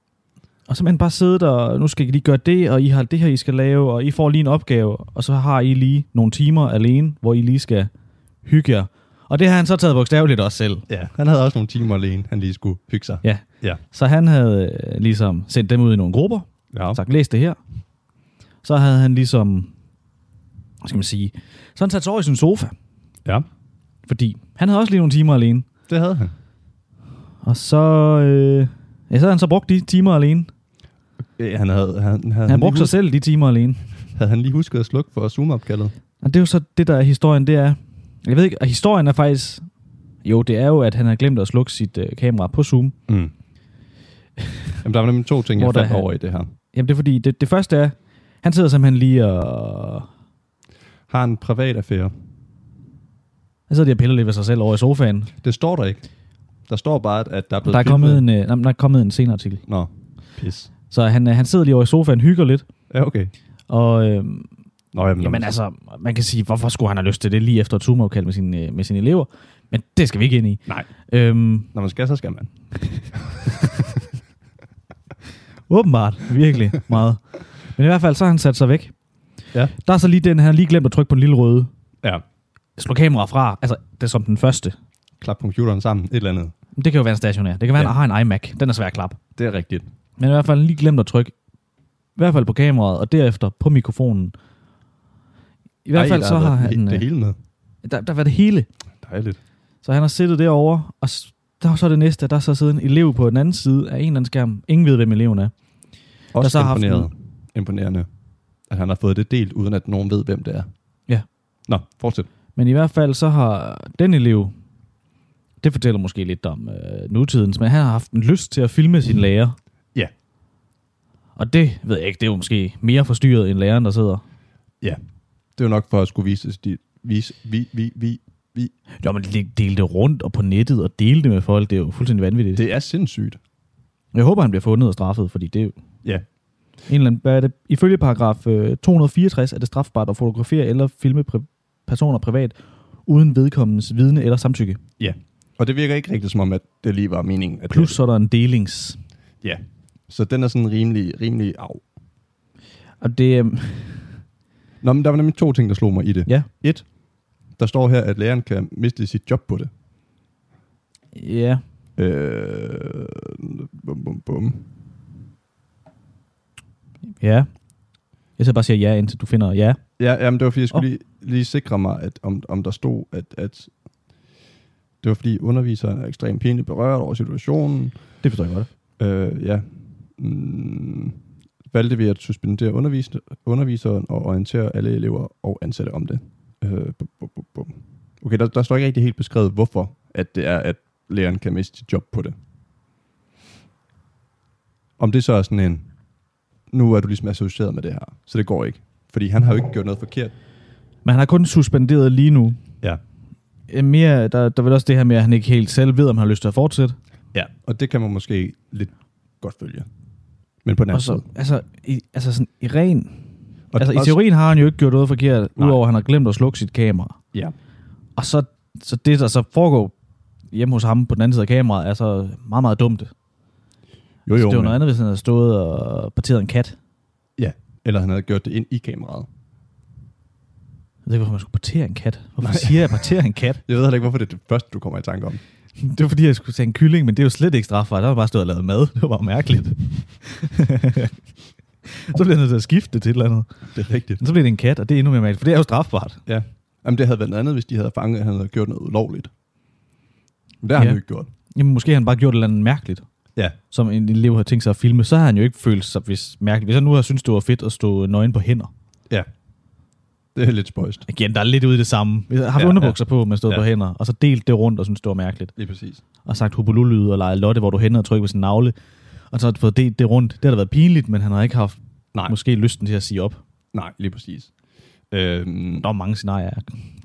og så man bare siddet og, nu skal I lige gøre det, og I har det her, I skal lave, og I får lige en opgave, og så har I lige nogle timer alene, hvor I lige skal hygge jer. Og det har han så taget bogstaveligt også selv. Ja, han havde også nogle timer alene, han lige skulle hygge sig. Ja. Ja. Så han havde øh, ligesom sendt dem ud i nogle grupper, Ja. sagt, læs det her. Så havde han ligesom, hvad skal man sige, så han sat sig over i sin sofa, ja, fordi han havde også lige nogle timer alene. det havde han. Og så, øh, ja, så havde han så brugt de timer alene. Ja, han havde, han, havde, Han brugte sig selv de timer alene. havde han lige husket at slukke for Zoom-opkaldet. Og det er jo så det, der er historien, det er... Jeg ved ikke, og historien er faktisk... Jo, det er jo, at han har glemt at slukke sit øh, kamera på Zoom. Mm. Jamen, der var nemlig to ting, jeg fandt er- over i det her. Jamen, det er fordi, det, det første er... Han sidder simpelthen lige og... Har en privat affære. Han sidder lige og piller lidt ved sig selv over i sofaen. Det står der ikke. Der står bare, at der er blevet Der er, kommet en, øh, nej, der er kommet en senere artikel. Nå, pis. Så han, øh, han sidder lige over i sofaen, hygger lidt. Ja, okay. Og øh, Nå, jamen, jamen altså, man kan sige, hvorfor skulle han have lyst til det lige efter et Zoom-opkald med sine, øh, med sine elever? Men det skal vi ikke ind i. Nej, Øhm, når man skal, så skal man. Åbenbart, virkelig meget. Men i hvert fald, så har han sat sig væk. Ja. Der er så lige den, han har lige glemt at trykke på en lille røde. Ja. Slå kameraet fra. Altså, det er som den første. Klap computeren sammen, et eller andet. Det kan jo være en stationær. Det kan være, Ja. at han har en iMac. Den er svær at klappe. Det er rigtigt. Men i hvert fald lige glemt at trykke. I hvert fald på kameraet, og derefter på mikrofonen. I hvert Ej, fald der så har han... Det øh, hele med. Der, der var det hele. Dejligt. Så han har siddet derovre, og der var så det næste, der er så sidder en elev på den anden side af en eller anden skærm. Ingen ved, hvem eleven er. Også så har haft imponeret. Imponerende, at han har fået det delt, uden at nogen ved, hvem det er. Ja. Nå, fortsæt. Men i hvert fald så har den elev, det fortæller måske lidt om øh, nutidens, men han har haft en lyst til at filme sin lærer. Ja. Og det ved jeg ikke, det er jo måske mere forstyrret end læreren, der sidder. Ja. Det er jo nok for at skulle vise, de, vise vi, vi, vi, vi. Jo, men de- dele det rundt og på nettet og dele det med folk, det er jo fuldstændig vanvittigt. Det. Er sindssygt. Jeg håber, han bliver fundet og straffet, fordi det er jo Ja. en eller anden, hvad er det? Ifølge paragraf øh, 264 er det strafbart at fotografere eller filme pri- personer privat, uden vedkommens vidne eller samtykke. Ja. Og det virker ikke rigtigt som om, at det lige var meningen. At Plus det, så er der en delings. Ja. Så den er sådan rimelig, rimelig af. Og det, øh, Nå, men der var nemlig to ting, der slog mig i det. ja, Et, der står her, at læreren kan miste sit job på det. ja, Øh, bum, bum, bum. ja. Jeg skal bare sige ja, indtil du finder ja. Ja, jamen, det var fordi, jeg skulle oh. lige, lige sikre mig, at om, om der stod, at, at det var fordi underviseren er ekstremt pinligt berørt over situationen. Det forstår jeg godt. Øh, ja. Mm, valgte vi at suspendere undervis- underviseren og orientere alle elever og ansatte om det. Øh, bum, bum, bum, bum. Okay, der, der står ikke rigtig helt beskrevet, hvorfor at det er, at læreren kan miste sit job på det. Om det så er sådan en, nu er du ligesom associeret med det her, så det går ikke. Fordi han har jo ikke gjort noget forkert. Men han har kun suspenderet lige nu. Ja. Øh, Mere, der, der er vel også det her med, at han ikke helt selv ved, om han har lyst til at fortsætte. Ja. Og det kan man måske lidt godt følge. Men på den anden så, side. altså, i, altså sådan, i ren... Og altså, i også- teorien har han jo ikke gjort noget forkert, Nej. udover at han har glemt at slukke sit kamera. Ja. Og så, så det, der så foregår hjemme hos ham på den anden side af kameraet, er så meget, meget dumt. Jo, jo, det var men- noget andet, hvis han havde stået og parteret en kat. Eller han havde gjort det ind i kameraet. Jeg ved ikke, hvorfor man skulle partere en kat. Hvorfor Nej. Siger jeg partere en kat? Jeg ved heller ikke, hvorfor det er det første, du kommer i tanke om. Det var fordi, jeg skulle tage en kylling, men det er jo slet ikke strafbart. Der var bare stået og lavet mad. Det var bare mærkeligt. så bliver han nødt til at skifte det til et eller andet. Det er rigtigt. Men så bliver det en kat, og det er endnu mere mærkeligt, for det er jo strafbart. Ja. Jamen, det havde været noget andet, hvis de havde fanget, at han havde gjort noget ulovligt. Men det har ja. han jo ikke gjort. Jamen, måske har han bare gjort et eller andet mærkeligt, Ja. som en elev har tænkt sig at filme. Så har han jo ikke følt sig hvis mærkeligt. Hvis han nu har syntes, det var fedt at stå nøgen på hænder. Ja. Det er lidt spøjst. Igen, der er lidt ude i det samme. Jeg har Ja, ja, underbukser ja. på, men stået Ja. på hænder, og så delt det rundt og synes det var mærkeligt. Lige præcis. Og sagt hubululyd og leget lotte, hvor du hænder og trykker på sin navle. Og så har du fået delt det rundt. Det har da været pinligt, men han har ikke haft Nej. måske lysten til at sige op. Nej, lige præcis. Øhm, Der er mange scenarier.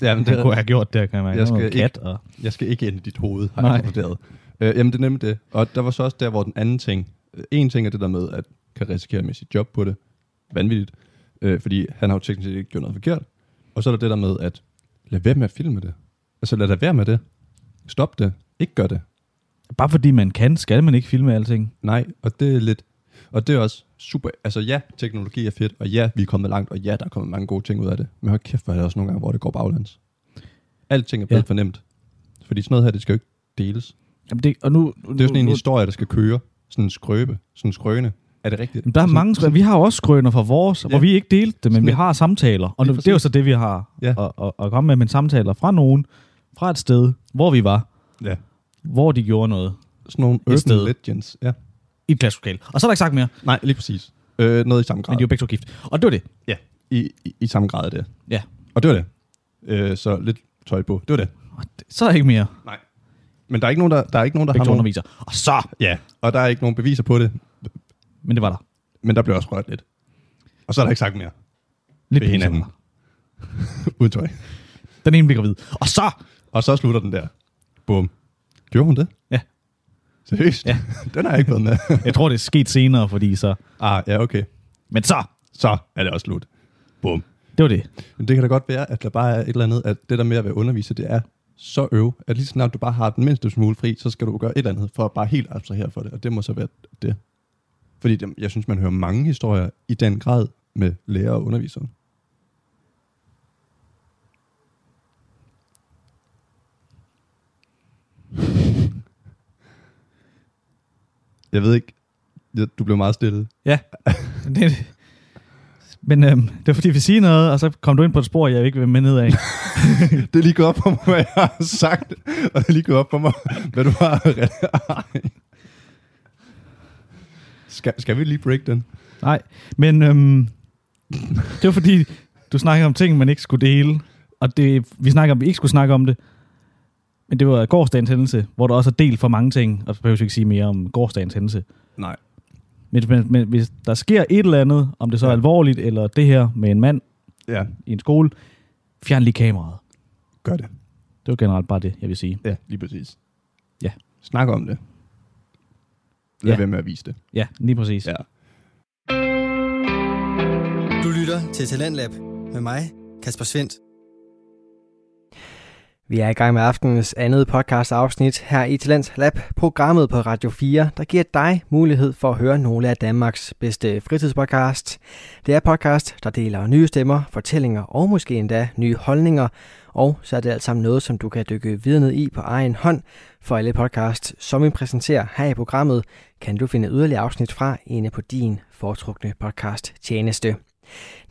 ja, men Det det, kunne jeg have gjort der, kan man Jeg Jeg skal skal kat ikke- og... jeg skal ikke ind i dit hoved, har Nej. jeg vurderet. Øh, jamen, det er nemlig det. Og der var så også der, hvor den anden ting... øh, En ting er det der med, at kan risikere med sit job på det. Vanvittigt. Øh, fordi han har jo teknisk set ikke gjort noget forkert. Og så er der det der med, at lad være med at filme det. Altså lad da være med det. Stop det. Ikke gør det. Bare fordi man kan, skal man ikke filme alting. Nej, og det er lidt... Og det er også super... Altså ja, teknologi er fedt, og ja, vi er kommet langt, og ja, der er kommet mange gode ting ud af det. Men hold kæft, hvor er det også nogle gange, hvor det går baglands. Alting er blevet ja. Ja. for nemt. Fordi sådan noget her, det skal jo ikke deles. Jamen det, og nu, Det er jo sådan en historie, der skal køre. Sådan en skrøbe. Sådan en skrøne. Er det rigtigt? Jamen, der er sådan, mange skrøner. Vi har også skrøner fra vores, Ja. hvor vi ikke delte det, men Sådan vi har samtaler. Og nu, det er jo så det, vi har Ja. at, at, at komme med, men samtaler fra nogen, fra et sted, hvor vi var, Ja. hvor de gjorde noget Sådan nogle urban sted. legends. Ja. i et klasselokale. Og så er der ikke sagt mere, Nej, lige præcis. Øh, noget i samme grad. men de er jo begge to gift. Og det var det. Ja, i, i, i samme grad det. Ja. Og det var det. Øh, så lidt tøj på. Det var det- Så er der ikke mere. Nej. Men der er ikke nogen, der, der, er ikke nogen, der Begge har nogen... underviser. Og så, Ja, og der er ikke nogen beviser på det. men det var der. Men der blev også rørt lidt. Og så er der ikke sagt mere. Lidt Ved hinanden. Uden tøj. Den ene bliver gravid. Og så, Og så slutter den der. Bum. Gjorde hun det? Ja. Seriøst? Ja. den har jeg ikke været med. jeg tror, det er sket senere, fordi så... ah, ja, okay. Men så, Så er det også slut. Bum. det var det. Men det kan da godt være, at der bare er et eller andet, at det der med at være underviser, det er så øv, at lige snart du bare har den mindste smule fri, så skal du gøre et eller andet for at bare helt abstrahere for det, og det må så være det. Fordi det, jeg synes, man hører mange historier i den grad med lærere og undervisere. Jeg ved ikke, du blev meget stille. Ja, Det, men øhm, det var fordi, vi siger noget, og så kom du ind på et spor, jeg ikke vil med ned af. Det er lige gået op på mig, hvad jeg har sagt, og det er lige gået op på mig, hvad du har. skal, skal vi lige break den? Nej, men øhm, det var fordi, du snakkede om ting, man ikke skulle dele. Og det, vi snakker om, vi ikke skulle snakke om det. Men det var gårdsdagens hændelse, hvor der også er delt for mange ting, og så behøver vi ikke sige mere om gårdsdagens hændelse. Nej. Men, men, men hvis der sker et eller andet, om det så er Ja. alvorligt, eller det her med en mand Ja, i en skole, fjern lige kameraet. gør det. Det var generelt bare det, jeg vil sige. Ja, lige præcis. Ja. Snak om det. Lad Ja. være med at vise det. Ja, lige præcis. Ja. Du lytter til Talentlab med mig, Kasper Svendt. Vi er i gang med aftenens andet podcast afsnit her i Talent Lab, programmet på Radio 4, der giver dig mulighed for at høre nogle af Danmarks bedste fritidspodcast. Det er podcast, der deler nye stemmer, fortællinger og måske endda nye holdninger, og så er det alt sammen noget, som du kan dykke videre ned i på egen hånd. For alle podcasts, som vi præsenterer her i programmet, kan du finde yderligere afsnit fra inde på din foretrukne podcast tjeneste.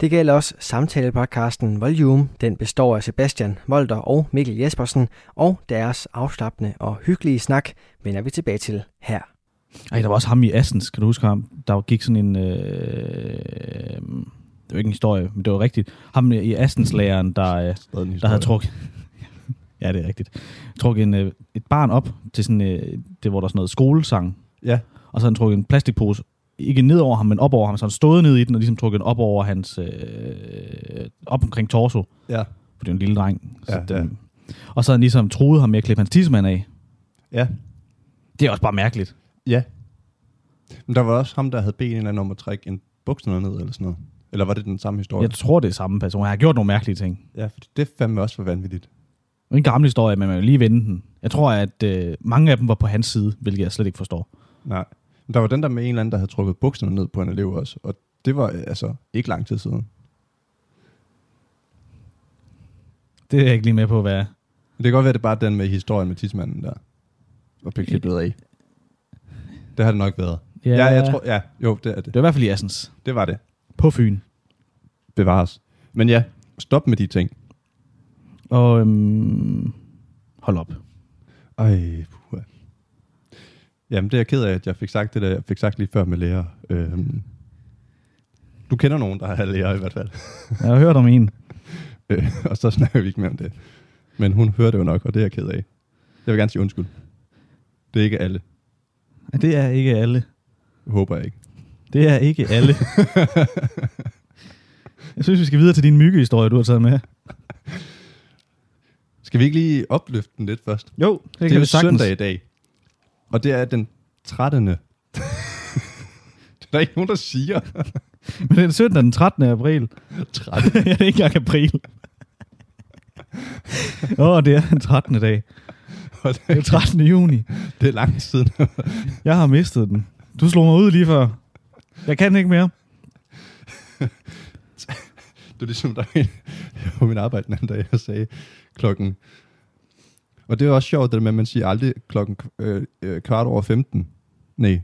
Det gælder også samtalepodcasten Volume. Den består af Sebastian Volter og Mikkel Jespersen, og deres afslappende og hyggelige snak vender vi tilbage til her. Ej, der var også ham i Assens, kan du huske ham? Der gik sådan en... Øh, det var ikke en historie, men det var rigtigt. Ham i Assens-læreren, der, øh, der havde trukket... ja, det er rigtigt. Trukket en, øh, et barn op til sådan... Øh, det, hvor der er sådan noget skolesang. Ja, Og så havde han trukket en plastikpose, ikke ned over ham, men op over ham. Så han stået ned i den, og ligesom trukket den op over hans... Øh, op omkring torso. ja, For det er en lille dreng. Så Ja, ja. den, Og så han ligesom truet ham med at klippe hans tissemand af. ja, Det er også bare mærkeligt. ja. Men der var også ham, der havde bedt en eller anden om at trække en bukserne ned, eller sådan noget. Eller var det den samme historie? Jeg tror, det er samme person. Han har gjort nogle mærkelige ting. Ja, for det fandme også for vanvittigt. Det en gammel historie, men man vil lige vende den. Jeg tror, at øh, mange af dem var på hans side, hvilket jeg slet ikke forstår. Nej. Der var den der med en eller anden, der havde trukket bukserne ned på en elev også. Og det var øh, altså ikke lang tid siden. Det er jeg ikke lige med på, hvad er. Det kan godt være, det er bare den med historien med tidsmanden der. Og blev klippet af. Det har det nok været. Ja, ja jeg tror, ja, jo, det er det. Det var i hvert fald i Assens. Det var det. På Fyn. Bevares. Men ja, stop med de ting. Og øhm, hold op. Ej. Jamen, det er jeg ked af, at jeg fik sagt det der, jeg fik sagt lige før med lærer. Øhm, du kender nogen, der er lærer i hvert fald. Jeg har hørt om en. Øh, og så snakker vi ikke mere om det. Men hun hører det jo nok, og det er jeg ked af. Jeg vil gerne sige undskyld. Det er ikke alle. Det er ikke alle. Håber jeg ikke. Det er ikke alle. jeg synes, vi skal videre til din myggehistorie, du har taget med. Skal vi ikke lige opløfte den lidt først? Jo, det, Det, kan er vi sagtens. søndag i dag. Og det er den 13. det er der ikke nogen, der siger. Men det er søndag den 13. april. 13. ja, det er ikke engang april. Åh, oh, det er den 13. dag. Og det, er 13. juni. det er lang tid siden. Jeg har mistet den. Du slog mig ud lige før. Jeg kan ikke mere. Det er ligesom, der jeg på min arbejde den anden dag, og sagde klokken... Og det er også sjovt, det der med, at man siger aldrig klokken øh, øh, kvart over 15. Nej.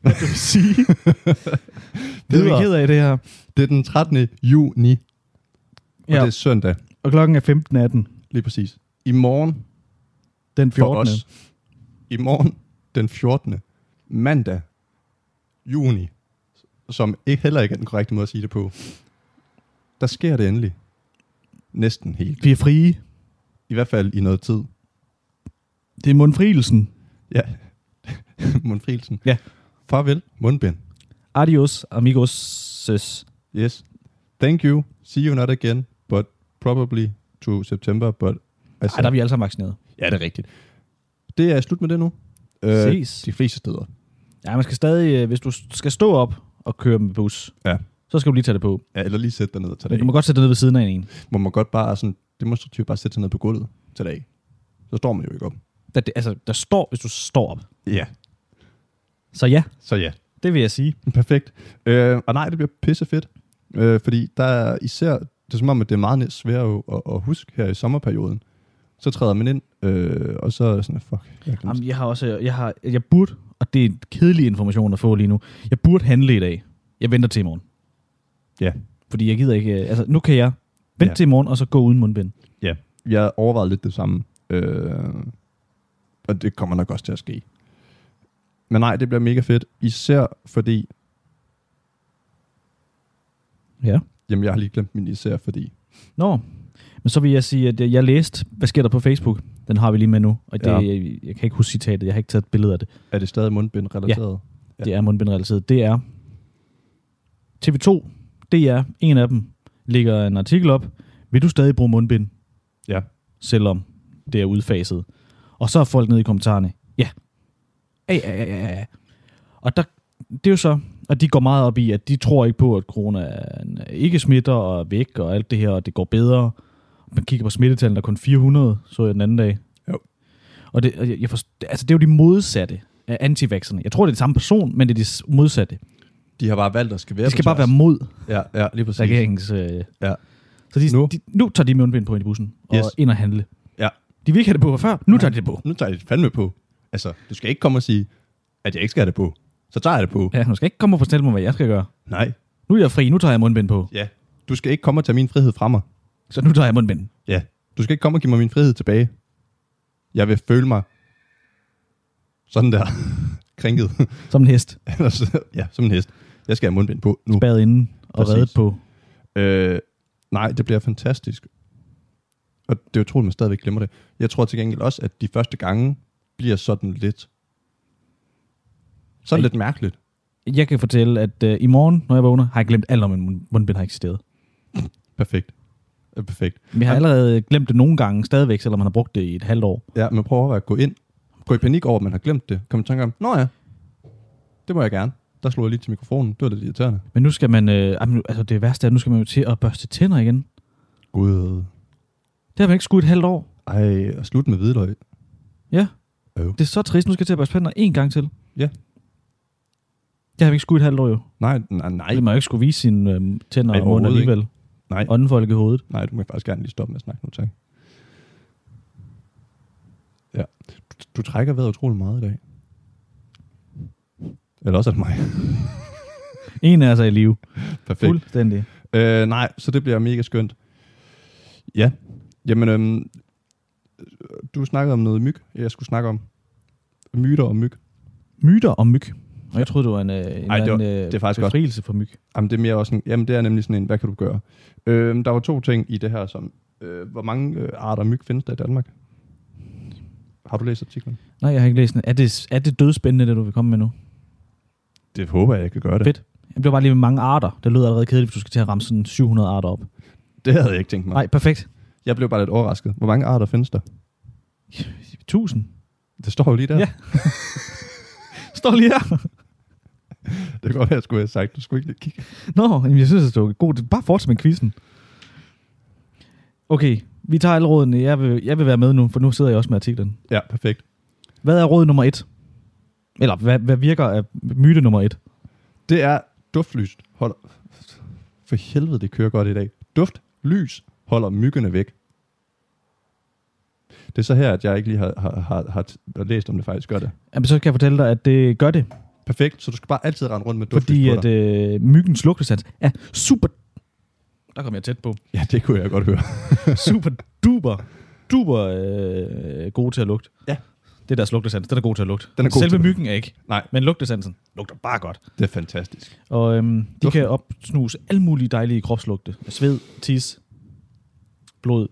Hvad vil sige? det er vi ked af det her. Det er den 13. juni, og Ja, det er søndag. og klokken er 15.18. Lige præcis. I morgen Den for 14. os. I morgen den 14. mandag juni, som ikke heller ikke er den korrekte måde at sige det på, der sker det endelig. Næsten helt. Vi er frie. I hvert fald i noget tid. Det er mundfrielsen. Ja. Mundfrielsen. Ja. Farvel, mundbind. Adios, amigos. Yes. Thank you. See you not again, but probably to September, but... I Ej, der er vi alle sammen vaccineret. Ja, det er rigtigt. Det er slut med det nu. Ses. De fleste steder. Ja, man skal stadig, øh, hvis du skal stå op og køre med bus, Ja. så skal du lige tage det på. Ja, eller lige sætte dig ned og tage Men det du må godt sætte dig ned ved siden af en. Må man godt bare sådan demonstrativt bare sætte sig ned på gulvet til dag. Så står man jo ikke op. Der, det, altså, der står, hvis du står op. Ja. Så ja, Så ja, det vil jeg sige. perfekt. Øh, og nej, det bliver pissefedt. Øh, fordi der er især, det er som om, at det er meget svært at, at huske her i sommerperioden. Så træder man ind, øh, og så er sådan, fuck, jeg Jamen, jeg har også, jeg, har, jeg burde, og det er en kedelig information at få lige nu, jeg burde handle i dag. Jeg venter til i morgen. Ja. Fordi jeg gider ikke, øh, altså nu kan jeg vente Ja. ja. til i morgen, og så gå uden mundbind. Ja, jeg overvejede lidt det samme. Øh, og det kommer nok også til at ske. Men nej, det bliver mega fedt. Især fordi... Ja. Jamen, jeg har lige glemt min især fordi. Nå, men så vil jeg sige, at jeg, læste, hvad sker der på Facebook? Den har vi lige med nu, og det, Ja. ja. jeg, jeg kan ikke huske citatet, jeg har ikke taget et billede af det. Er det stadig mundbind-relateret? Ja. Det er mundbindrelateret. Det er TV2, det er en af dem, lægger en artikel op. Vil du stadig bruge mundbind? Ja. Selvom det er udfaset. Og så er folk nede i kommentarerne. Ja. Ja, ja, ja, ja. Og der, det er jo så, at de går meget op i, at de tror ikke på, at corona ikke smitter og er væk og alt det her, og det går bedre. Man kigger på smittetallene, der er kun 400, så jeg den anden dag. Jo. Og det, jeg, jeg forst, altså det er jo de modsatte af antivaxerne. Jeg tror, det er det samme person, men det er de modsatte. De har bare valgt at skal være De skal bare være mod Ja, ja, lige præcis. regeringens... Øh, Ja. Så de, Nu. De, nu tager de mundbind på ind i bussen og Yes. ind og handle. Ja. De vil ikke have det på før. Nu tager de det på. Nu tager jeg det fandme på. Altså, du skal ikke komme og sige, at jeg ikke skal have det på. Så tager jeg det på. Ja, nu skal ikke komme og fortælle mig, hvad jeg skal gøre. Nej. Nu er jeg fri. Nu tager jeg mundbind på. Ja. Du skal ikke komme og tage min frihed fra mig. Så nu tager jeg mundbind. Ja. Du skal ikke komme og give mig min frihed tilbage. Jeg vil føle mig sådan der krænket. Som en hest. Ja, som en hest. Jeg skal have mundbind på nu. Spadet inden og Præcis. reddet på. Øh, nej, det bliver fantastisk. Og det er utroligt, at man stadigvæk glemmer det. Jeg tror til gengæld også, at de første gange bliver sådan lidt... Sådan Ej. lidt mærkeligt. Jeg kan fortælle, at øh, i morgen, når jeg vågner, har jeg glemt alt om, at min mundbind har eksisteret. Perfekt. Perfekt. Vi har allerede glemt det nogle gange stadigvæk, selvom man har brugt det i et halvt år. Ja, men prøv at gå ind. Gå i panik over, at man har glemt det. Kom i tanke om, nå ja, det må jeg gerne. Der slog jeg lige til mikrofonen. Det var lidt irriterende. Men nu skal man... Øh, altså det værste er, at nu skal man jo til at børste tænder igen. Gud. Det har man ikke skudt et halvt år. Ej, og slut med hvidløg. Ja. Øv. Det er så trist. Nu skal jeg til at børste tænder en gang til. Ja. Det har vi ikke skudt et halvt år jo. Nej, nej, nej. Det må jo ikke skulle vise sine øh, tænder og mund alligevel. Nej, Åndenfolk i hovedet. nej, du må faktisk gerne lige stoppe med at snakke nu, tak. Ja. Du, du trækker vejret utrolig meget i dag. Eller også er det mig. En af os er i live. Perfekt. Fuldstændig. Øh, nej, så det bliver mega skønt. Ja, jamen, øhm, du snakkede om noget myg, jeg skulle snakke om. Myter om myg. Myter om myg. Og jeg troede, det var en, øh, en Ej, det var- anden, øh, det er faktisk befrielse for myg. Jamen, det er mere også en, jamen, det er nemlig sådan en, hvad kan du gøre? Øhm, der var to ting i det her, som, øh, hvor mange øh, arter myg findes der i Danmark? Har du læst artiklen? Nej, jeg har ikke læst den. Er det, er det dødspændende, det du vil komme med nu? Det håber jeg, jeg kan gøre det. Fedt. Jamen, det var bare lige med mange arter. Det lyder allerede kedeligt, hvis du skal til at ramme sådan 700 arter op. Det havde jeg ikke tænkt mig. Nej, perfekt. Jeg blev bare lidt overrasket. Hvor mange arter findes der? 1000. Det står jo lige der. Ja. Står lige her. Det kan godt være, jeg skulle have sagt. Du skulle ikke lige kigge. Nå, jamen, jeg synes, det var godt. Bare fortsæt med quizzen. Okay, vi tager alle rådene. Jeg vil, jeg vil være med nu, for nu sidder jeg også med artiklen. Ja, perfekt. Hvad er råd nummer et? Eller hvad, hvad virker af myte nummer et? Det er duftlys. Hold... For helvede, det kører godt i dag. Duftlys holder myggene væk. Det er så her, at jeg ikke lige har, har, har, har læst, om det faktisk gør det. Jamen, så kan jeg fortælle dig, at det gør det. Perfekt, så du skal bare altid rende rundt med duftlys Fordi på at dig. øh, myggens lugtesans er super... Der kom jeg tæt på. Ja, det kunne jeg godt høre. Super duper, duper øh, gode til at lugte. Ja. Det er deres lugtesans. Den er god til at lugte. Den er god Selve til myggen er ikke. Nej, Men lugtesansen lugter bare godt. det er fantastisk. Og øhm, de Duften. kan opsnuse alle mulige dejlige kropslugte. Sved, tis, blod.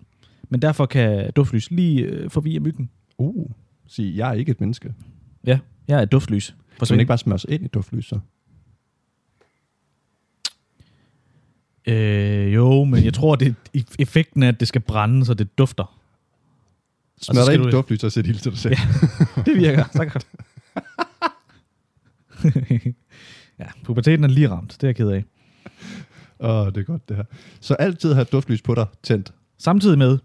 Men derfor kan duftlys lige øh, forvirre myggen. Uh, sig, jeg er ikke et menneske. Ja, jeg er et duftlys. Så man Forsvind. ikke bare smøre sig ind i duftlys, så? Øh, jo, men jeg tror, det effekten er, at det skal brænde, så det dufter. Smør dig ind du- duftlys og sæt ild til dig selv. Ja. Det virker. Godt. ja, puberteten er lige ramt. Det er jeg ked af. Åh, oh, det er godt det her. Så altid have duftlys på dig tændt. Samtidig med,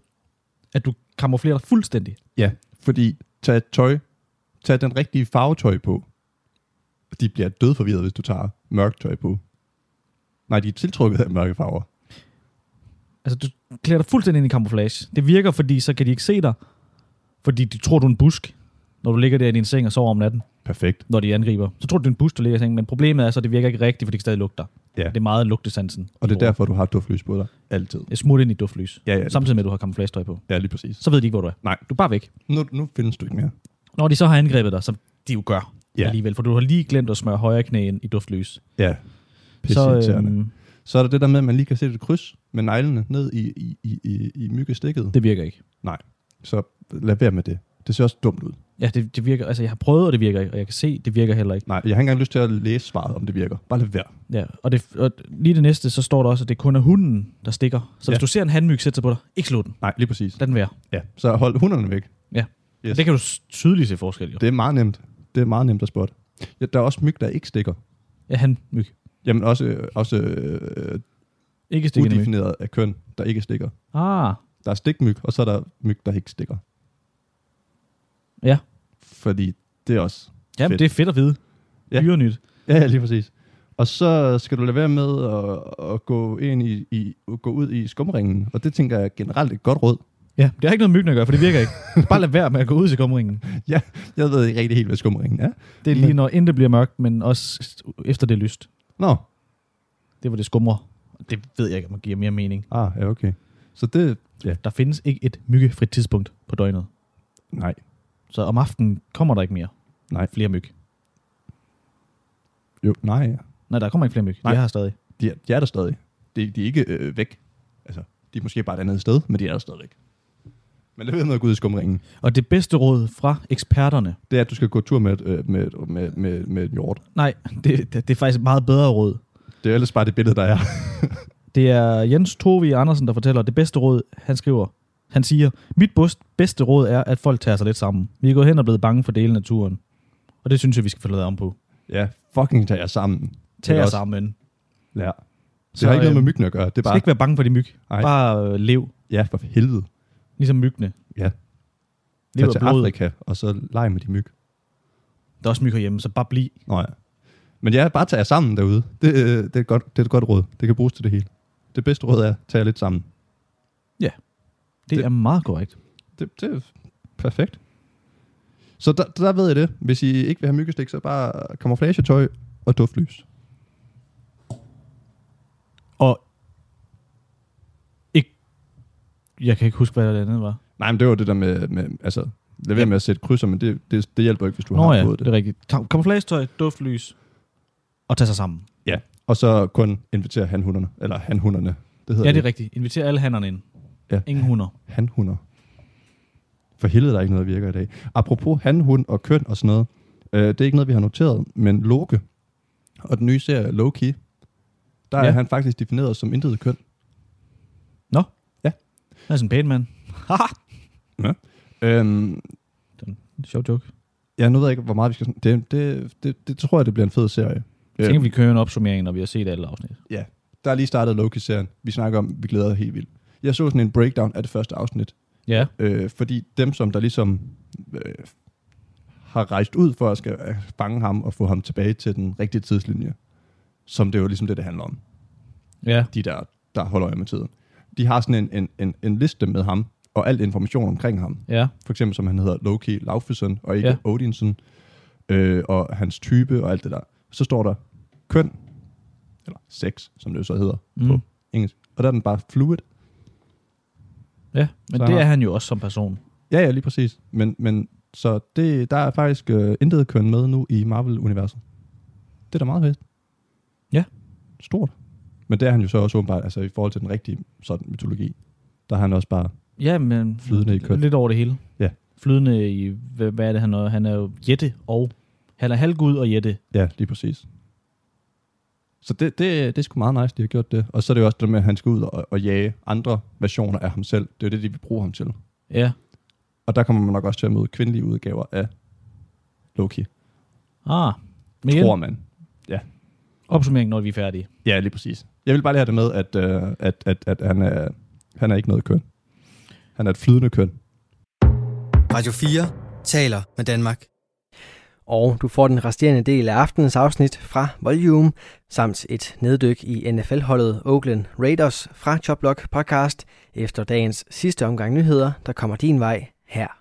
at du kamuflerer dig fuldstændig. Ja, fordi tag tøj, tag den rigtige farvetøj på. de bliver dødforvirret, hvis du tager mørkt tøj på. Nej, de er tiltrukket af mørke farver. Altså, du klæder dig fuldstændig ind i camouflage. Det virker, fordi så kan de ikke se dig. Fordi de tror, du er en busk, når du ligger der i din seng og sover om natten, Perfekt. når de angriber. Så tror du, du er en busk, der ligger i sengen. Men problemet er så, at det virker ikke rigtigt, fordi det stadig lugter. Ja. Det er meget lugtesansen. Og det er derfor, du har duftlys på dig. Altid. Jeg smut ind i duftlys. Ja, ja. Samtidig med, at du har camouflage på. Ja, lige præcis. Så ved de ikke, hvor du er. Nej. Du er bare væk. Nu, nu findes du ikke mere. Når de så har angrebet dig, som de jo gør Ja. alligevel, for du har lige glemt at smøre højre knæ ind i duftlys. Ja. Så, øhm, Så er der det der med, at man lige kan sætte et kryds med neglene ned i, i, i, i, i myggestikket. det virker ikke. Så lad være med det. Det ser også dumt ud. Ja, det, det virker. Altså, jeg har prøvet, og det virker ikke. Og jeg kan se, det virker heller ikke. Nej, jeg har ikke engang lyst til at læse svaret, om det virker. Bare lad være. Ja, og, det, og lige det næste, så står der også, at det kun er hunden, der stikker. Så Ja. hvis du ser en handmyg sætte sig på dig, ikke slå den. Nej, lige præcis. Lad den være. Ja, så hold hunderne væk. Ja. Yes. Det kan du tydeligt se forskel, jo. Det er meget nemt. Det er meget nemt at spotte. Ja, der er også myg, der ikke stikker. Ja, handmyg. Jamen også, også øh, Ikke stikkende myg. udefineret af køn, der ikke stikker. Ah, Der er stikmyg, og så er der myg, der ikke stikker. Ja. Fordi det er også... jamen Fedt. det er fedt at vide. Ja. Ja. Dyrenyt. Ja, ja, lige præcis. Og så skal du lade være med at, at gå, ind i, i, gå ud i skumringen. Og det tænker jeg er generelt et godt råd. Ja, det har ikke noget myggen at gøre, for det virker ikke. Bare lad være med at gå ud til skumringen. Jeg ved ikke rigtig helt, hvad skumringen er. Det er lige når inden det bliver mørkt, men også efter det er lyst. Nå, Det var det skummer. Det ved jeg ikke, om det giver mere mening. ah, ja, okay. Så det, ja, Der findes ikke et myggefrit tidspunkt på døgnet. nej. Så om aftenen kommer der ikke mere. Nej. Flere myg. Jo, nej, ja. Nej, der kommer ikke flere myg. Nej. De er her stadig. De er, de er der stadig. De, de er ikke øh, væk. Altså, de er måske bare et andet sted, men de er der stadigvæk. Men lad være med at gå ud i skumringen. Og det bedste råd fra eksperterne, Det er, at du skal gå tur med, øh, med, med, med, med en hjort. nej, det, det, det er faktisk et meget bedre råd. Det er ellers bare det billede, der er. Det er Jens Tovi Andersen, der fortæller det bedste råd. Han skriver, han siger, mit bedste råd er, at folk tager sig lidt sammen. Vi er gået hen og blevet bange for dele af naturen. Og det synes jeg, vi skal få lavet om på. ja, fucking tag jer sammen. Tag er jer sammen. Ja. Det Så, har ikke noget med øhm, myggene at gøre. Det er Du skal bare, ikke være bange for de myg. Nej. Bare øh, lev, ja, for helvede. ligesom myggene. Ja. Lev Tag til blod. Afrika, og så leg med de myg. Der er også myg herhjemme, så bare bliv. Nå ja. Men ja, bare tag jer sammen derude. Det, øh, det, er godt, det er et godt råd. Det kan bruges til det hele. Det bedste råd er, tag lidt sammen. Det, Det- det er meget korrekt. Det, det er perfekt. Så der, der ved jeg det. Hvis I ikke vil have myggestik, så bare camouflagetøj og duftlys. Og ikke... Jeg kan ikke huske, hvad det andet var. Nej, men det var det der med, med altså, lad være Ja. med at sætte krydser, men det, det, det hjælper ikke, hvis du Nå har ja, fået det det. er rigtigt. Kam- Camouflagetøj, duftlys og tage sig sammen. Ja, og så kun invitere hanhunderne, eller hanhunderne. Det hedder Ja, det er rigtigt. Inviter alle hannerne ind. Ja. Ingen hunder. Hanhunder. For helvede, der er ikke noget, der virker i dag. Apropos hanhund og køn og sådan noget. Øh, det er ikke noget, vi har noteret, men Loke og den nye serie Loki, der ja. Ja. er han faktisk defineret som intet køn. Det er sådan en mand. Haha. Øhm, Sjov joke. ja, nu ved jeg ikke, hvor meget vi skal... Det, det, det, det tror jeg, det bliver en fed serie. Jeg tænker, vi kører en opsummering, når vi har set alle afsnit. Ja, der er lige startet Loki-serien. Vi snakker om, vi glæder os helt vildt. Jeg så sådan en breakdown af det første afsnit. Ja. Øh, fordi dem, som der ligesom øh, har rejst ud for at skal øh, fange ham og få ham tilbage til den rigtige tidslinje, som det er jo ligesom det, det handler om. Ja. De der, der holder øje med tiden. De har sådan en, en, en, en liste med ham, og al information omkring ham. Ja. For eksempel som han hedder Loki Laufesen, og ikke ja. Odinson, øh, og hans type og alt det der. Så står der køn, eller sex, som det jo så hedder mm. på engelsk. Og der er den bare fluid. Ja, men Så det er han jo også som person. Ja, ja, lige præcis. Men, men så det, der er faktisk øh, intet køn med nu i Marvel-universet. Det er da meget fedt. Ja. Stort. Men det er han jo så også åbenbart, altså i forhold til den rigtige sådan mytologi. Der er han også bare, Ja, men Flydende i køn. lidt over det hele. Ja. Flydende i, hvad, hvad er det han er? Han er jo jætte og, han er halvgud og jætte. ja, lige præcis. Så det, det, det er sgu meget nice, de har gjort det. Og så er det jo også det med, at han skal ud og, og jage andre versioner af ham selv. Det er jo det, de vil bruge ham til. Ja. Og der kommer man nok også til at møde kvindelige udgaver af Loki. Ah, men igen, Tror man. opsummering, når vi er færdige. Ja, lige præcis. Jeg vil bare lige have det med, at, øh, at, at, at han, er, han er ikke noget køn. Han er et flydende køn. Radio 4 taler med Danmark. Og du får den resterende del af aftenens afsnit fra Volume, samt et neddyk i NFL-holdet Oakland Raiders fra Choplock podcast efter dagens sidste omgang nyheder, der kommer din vej her.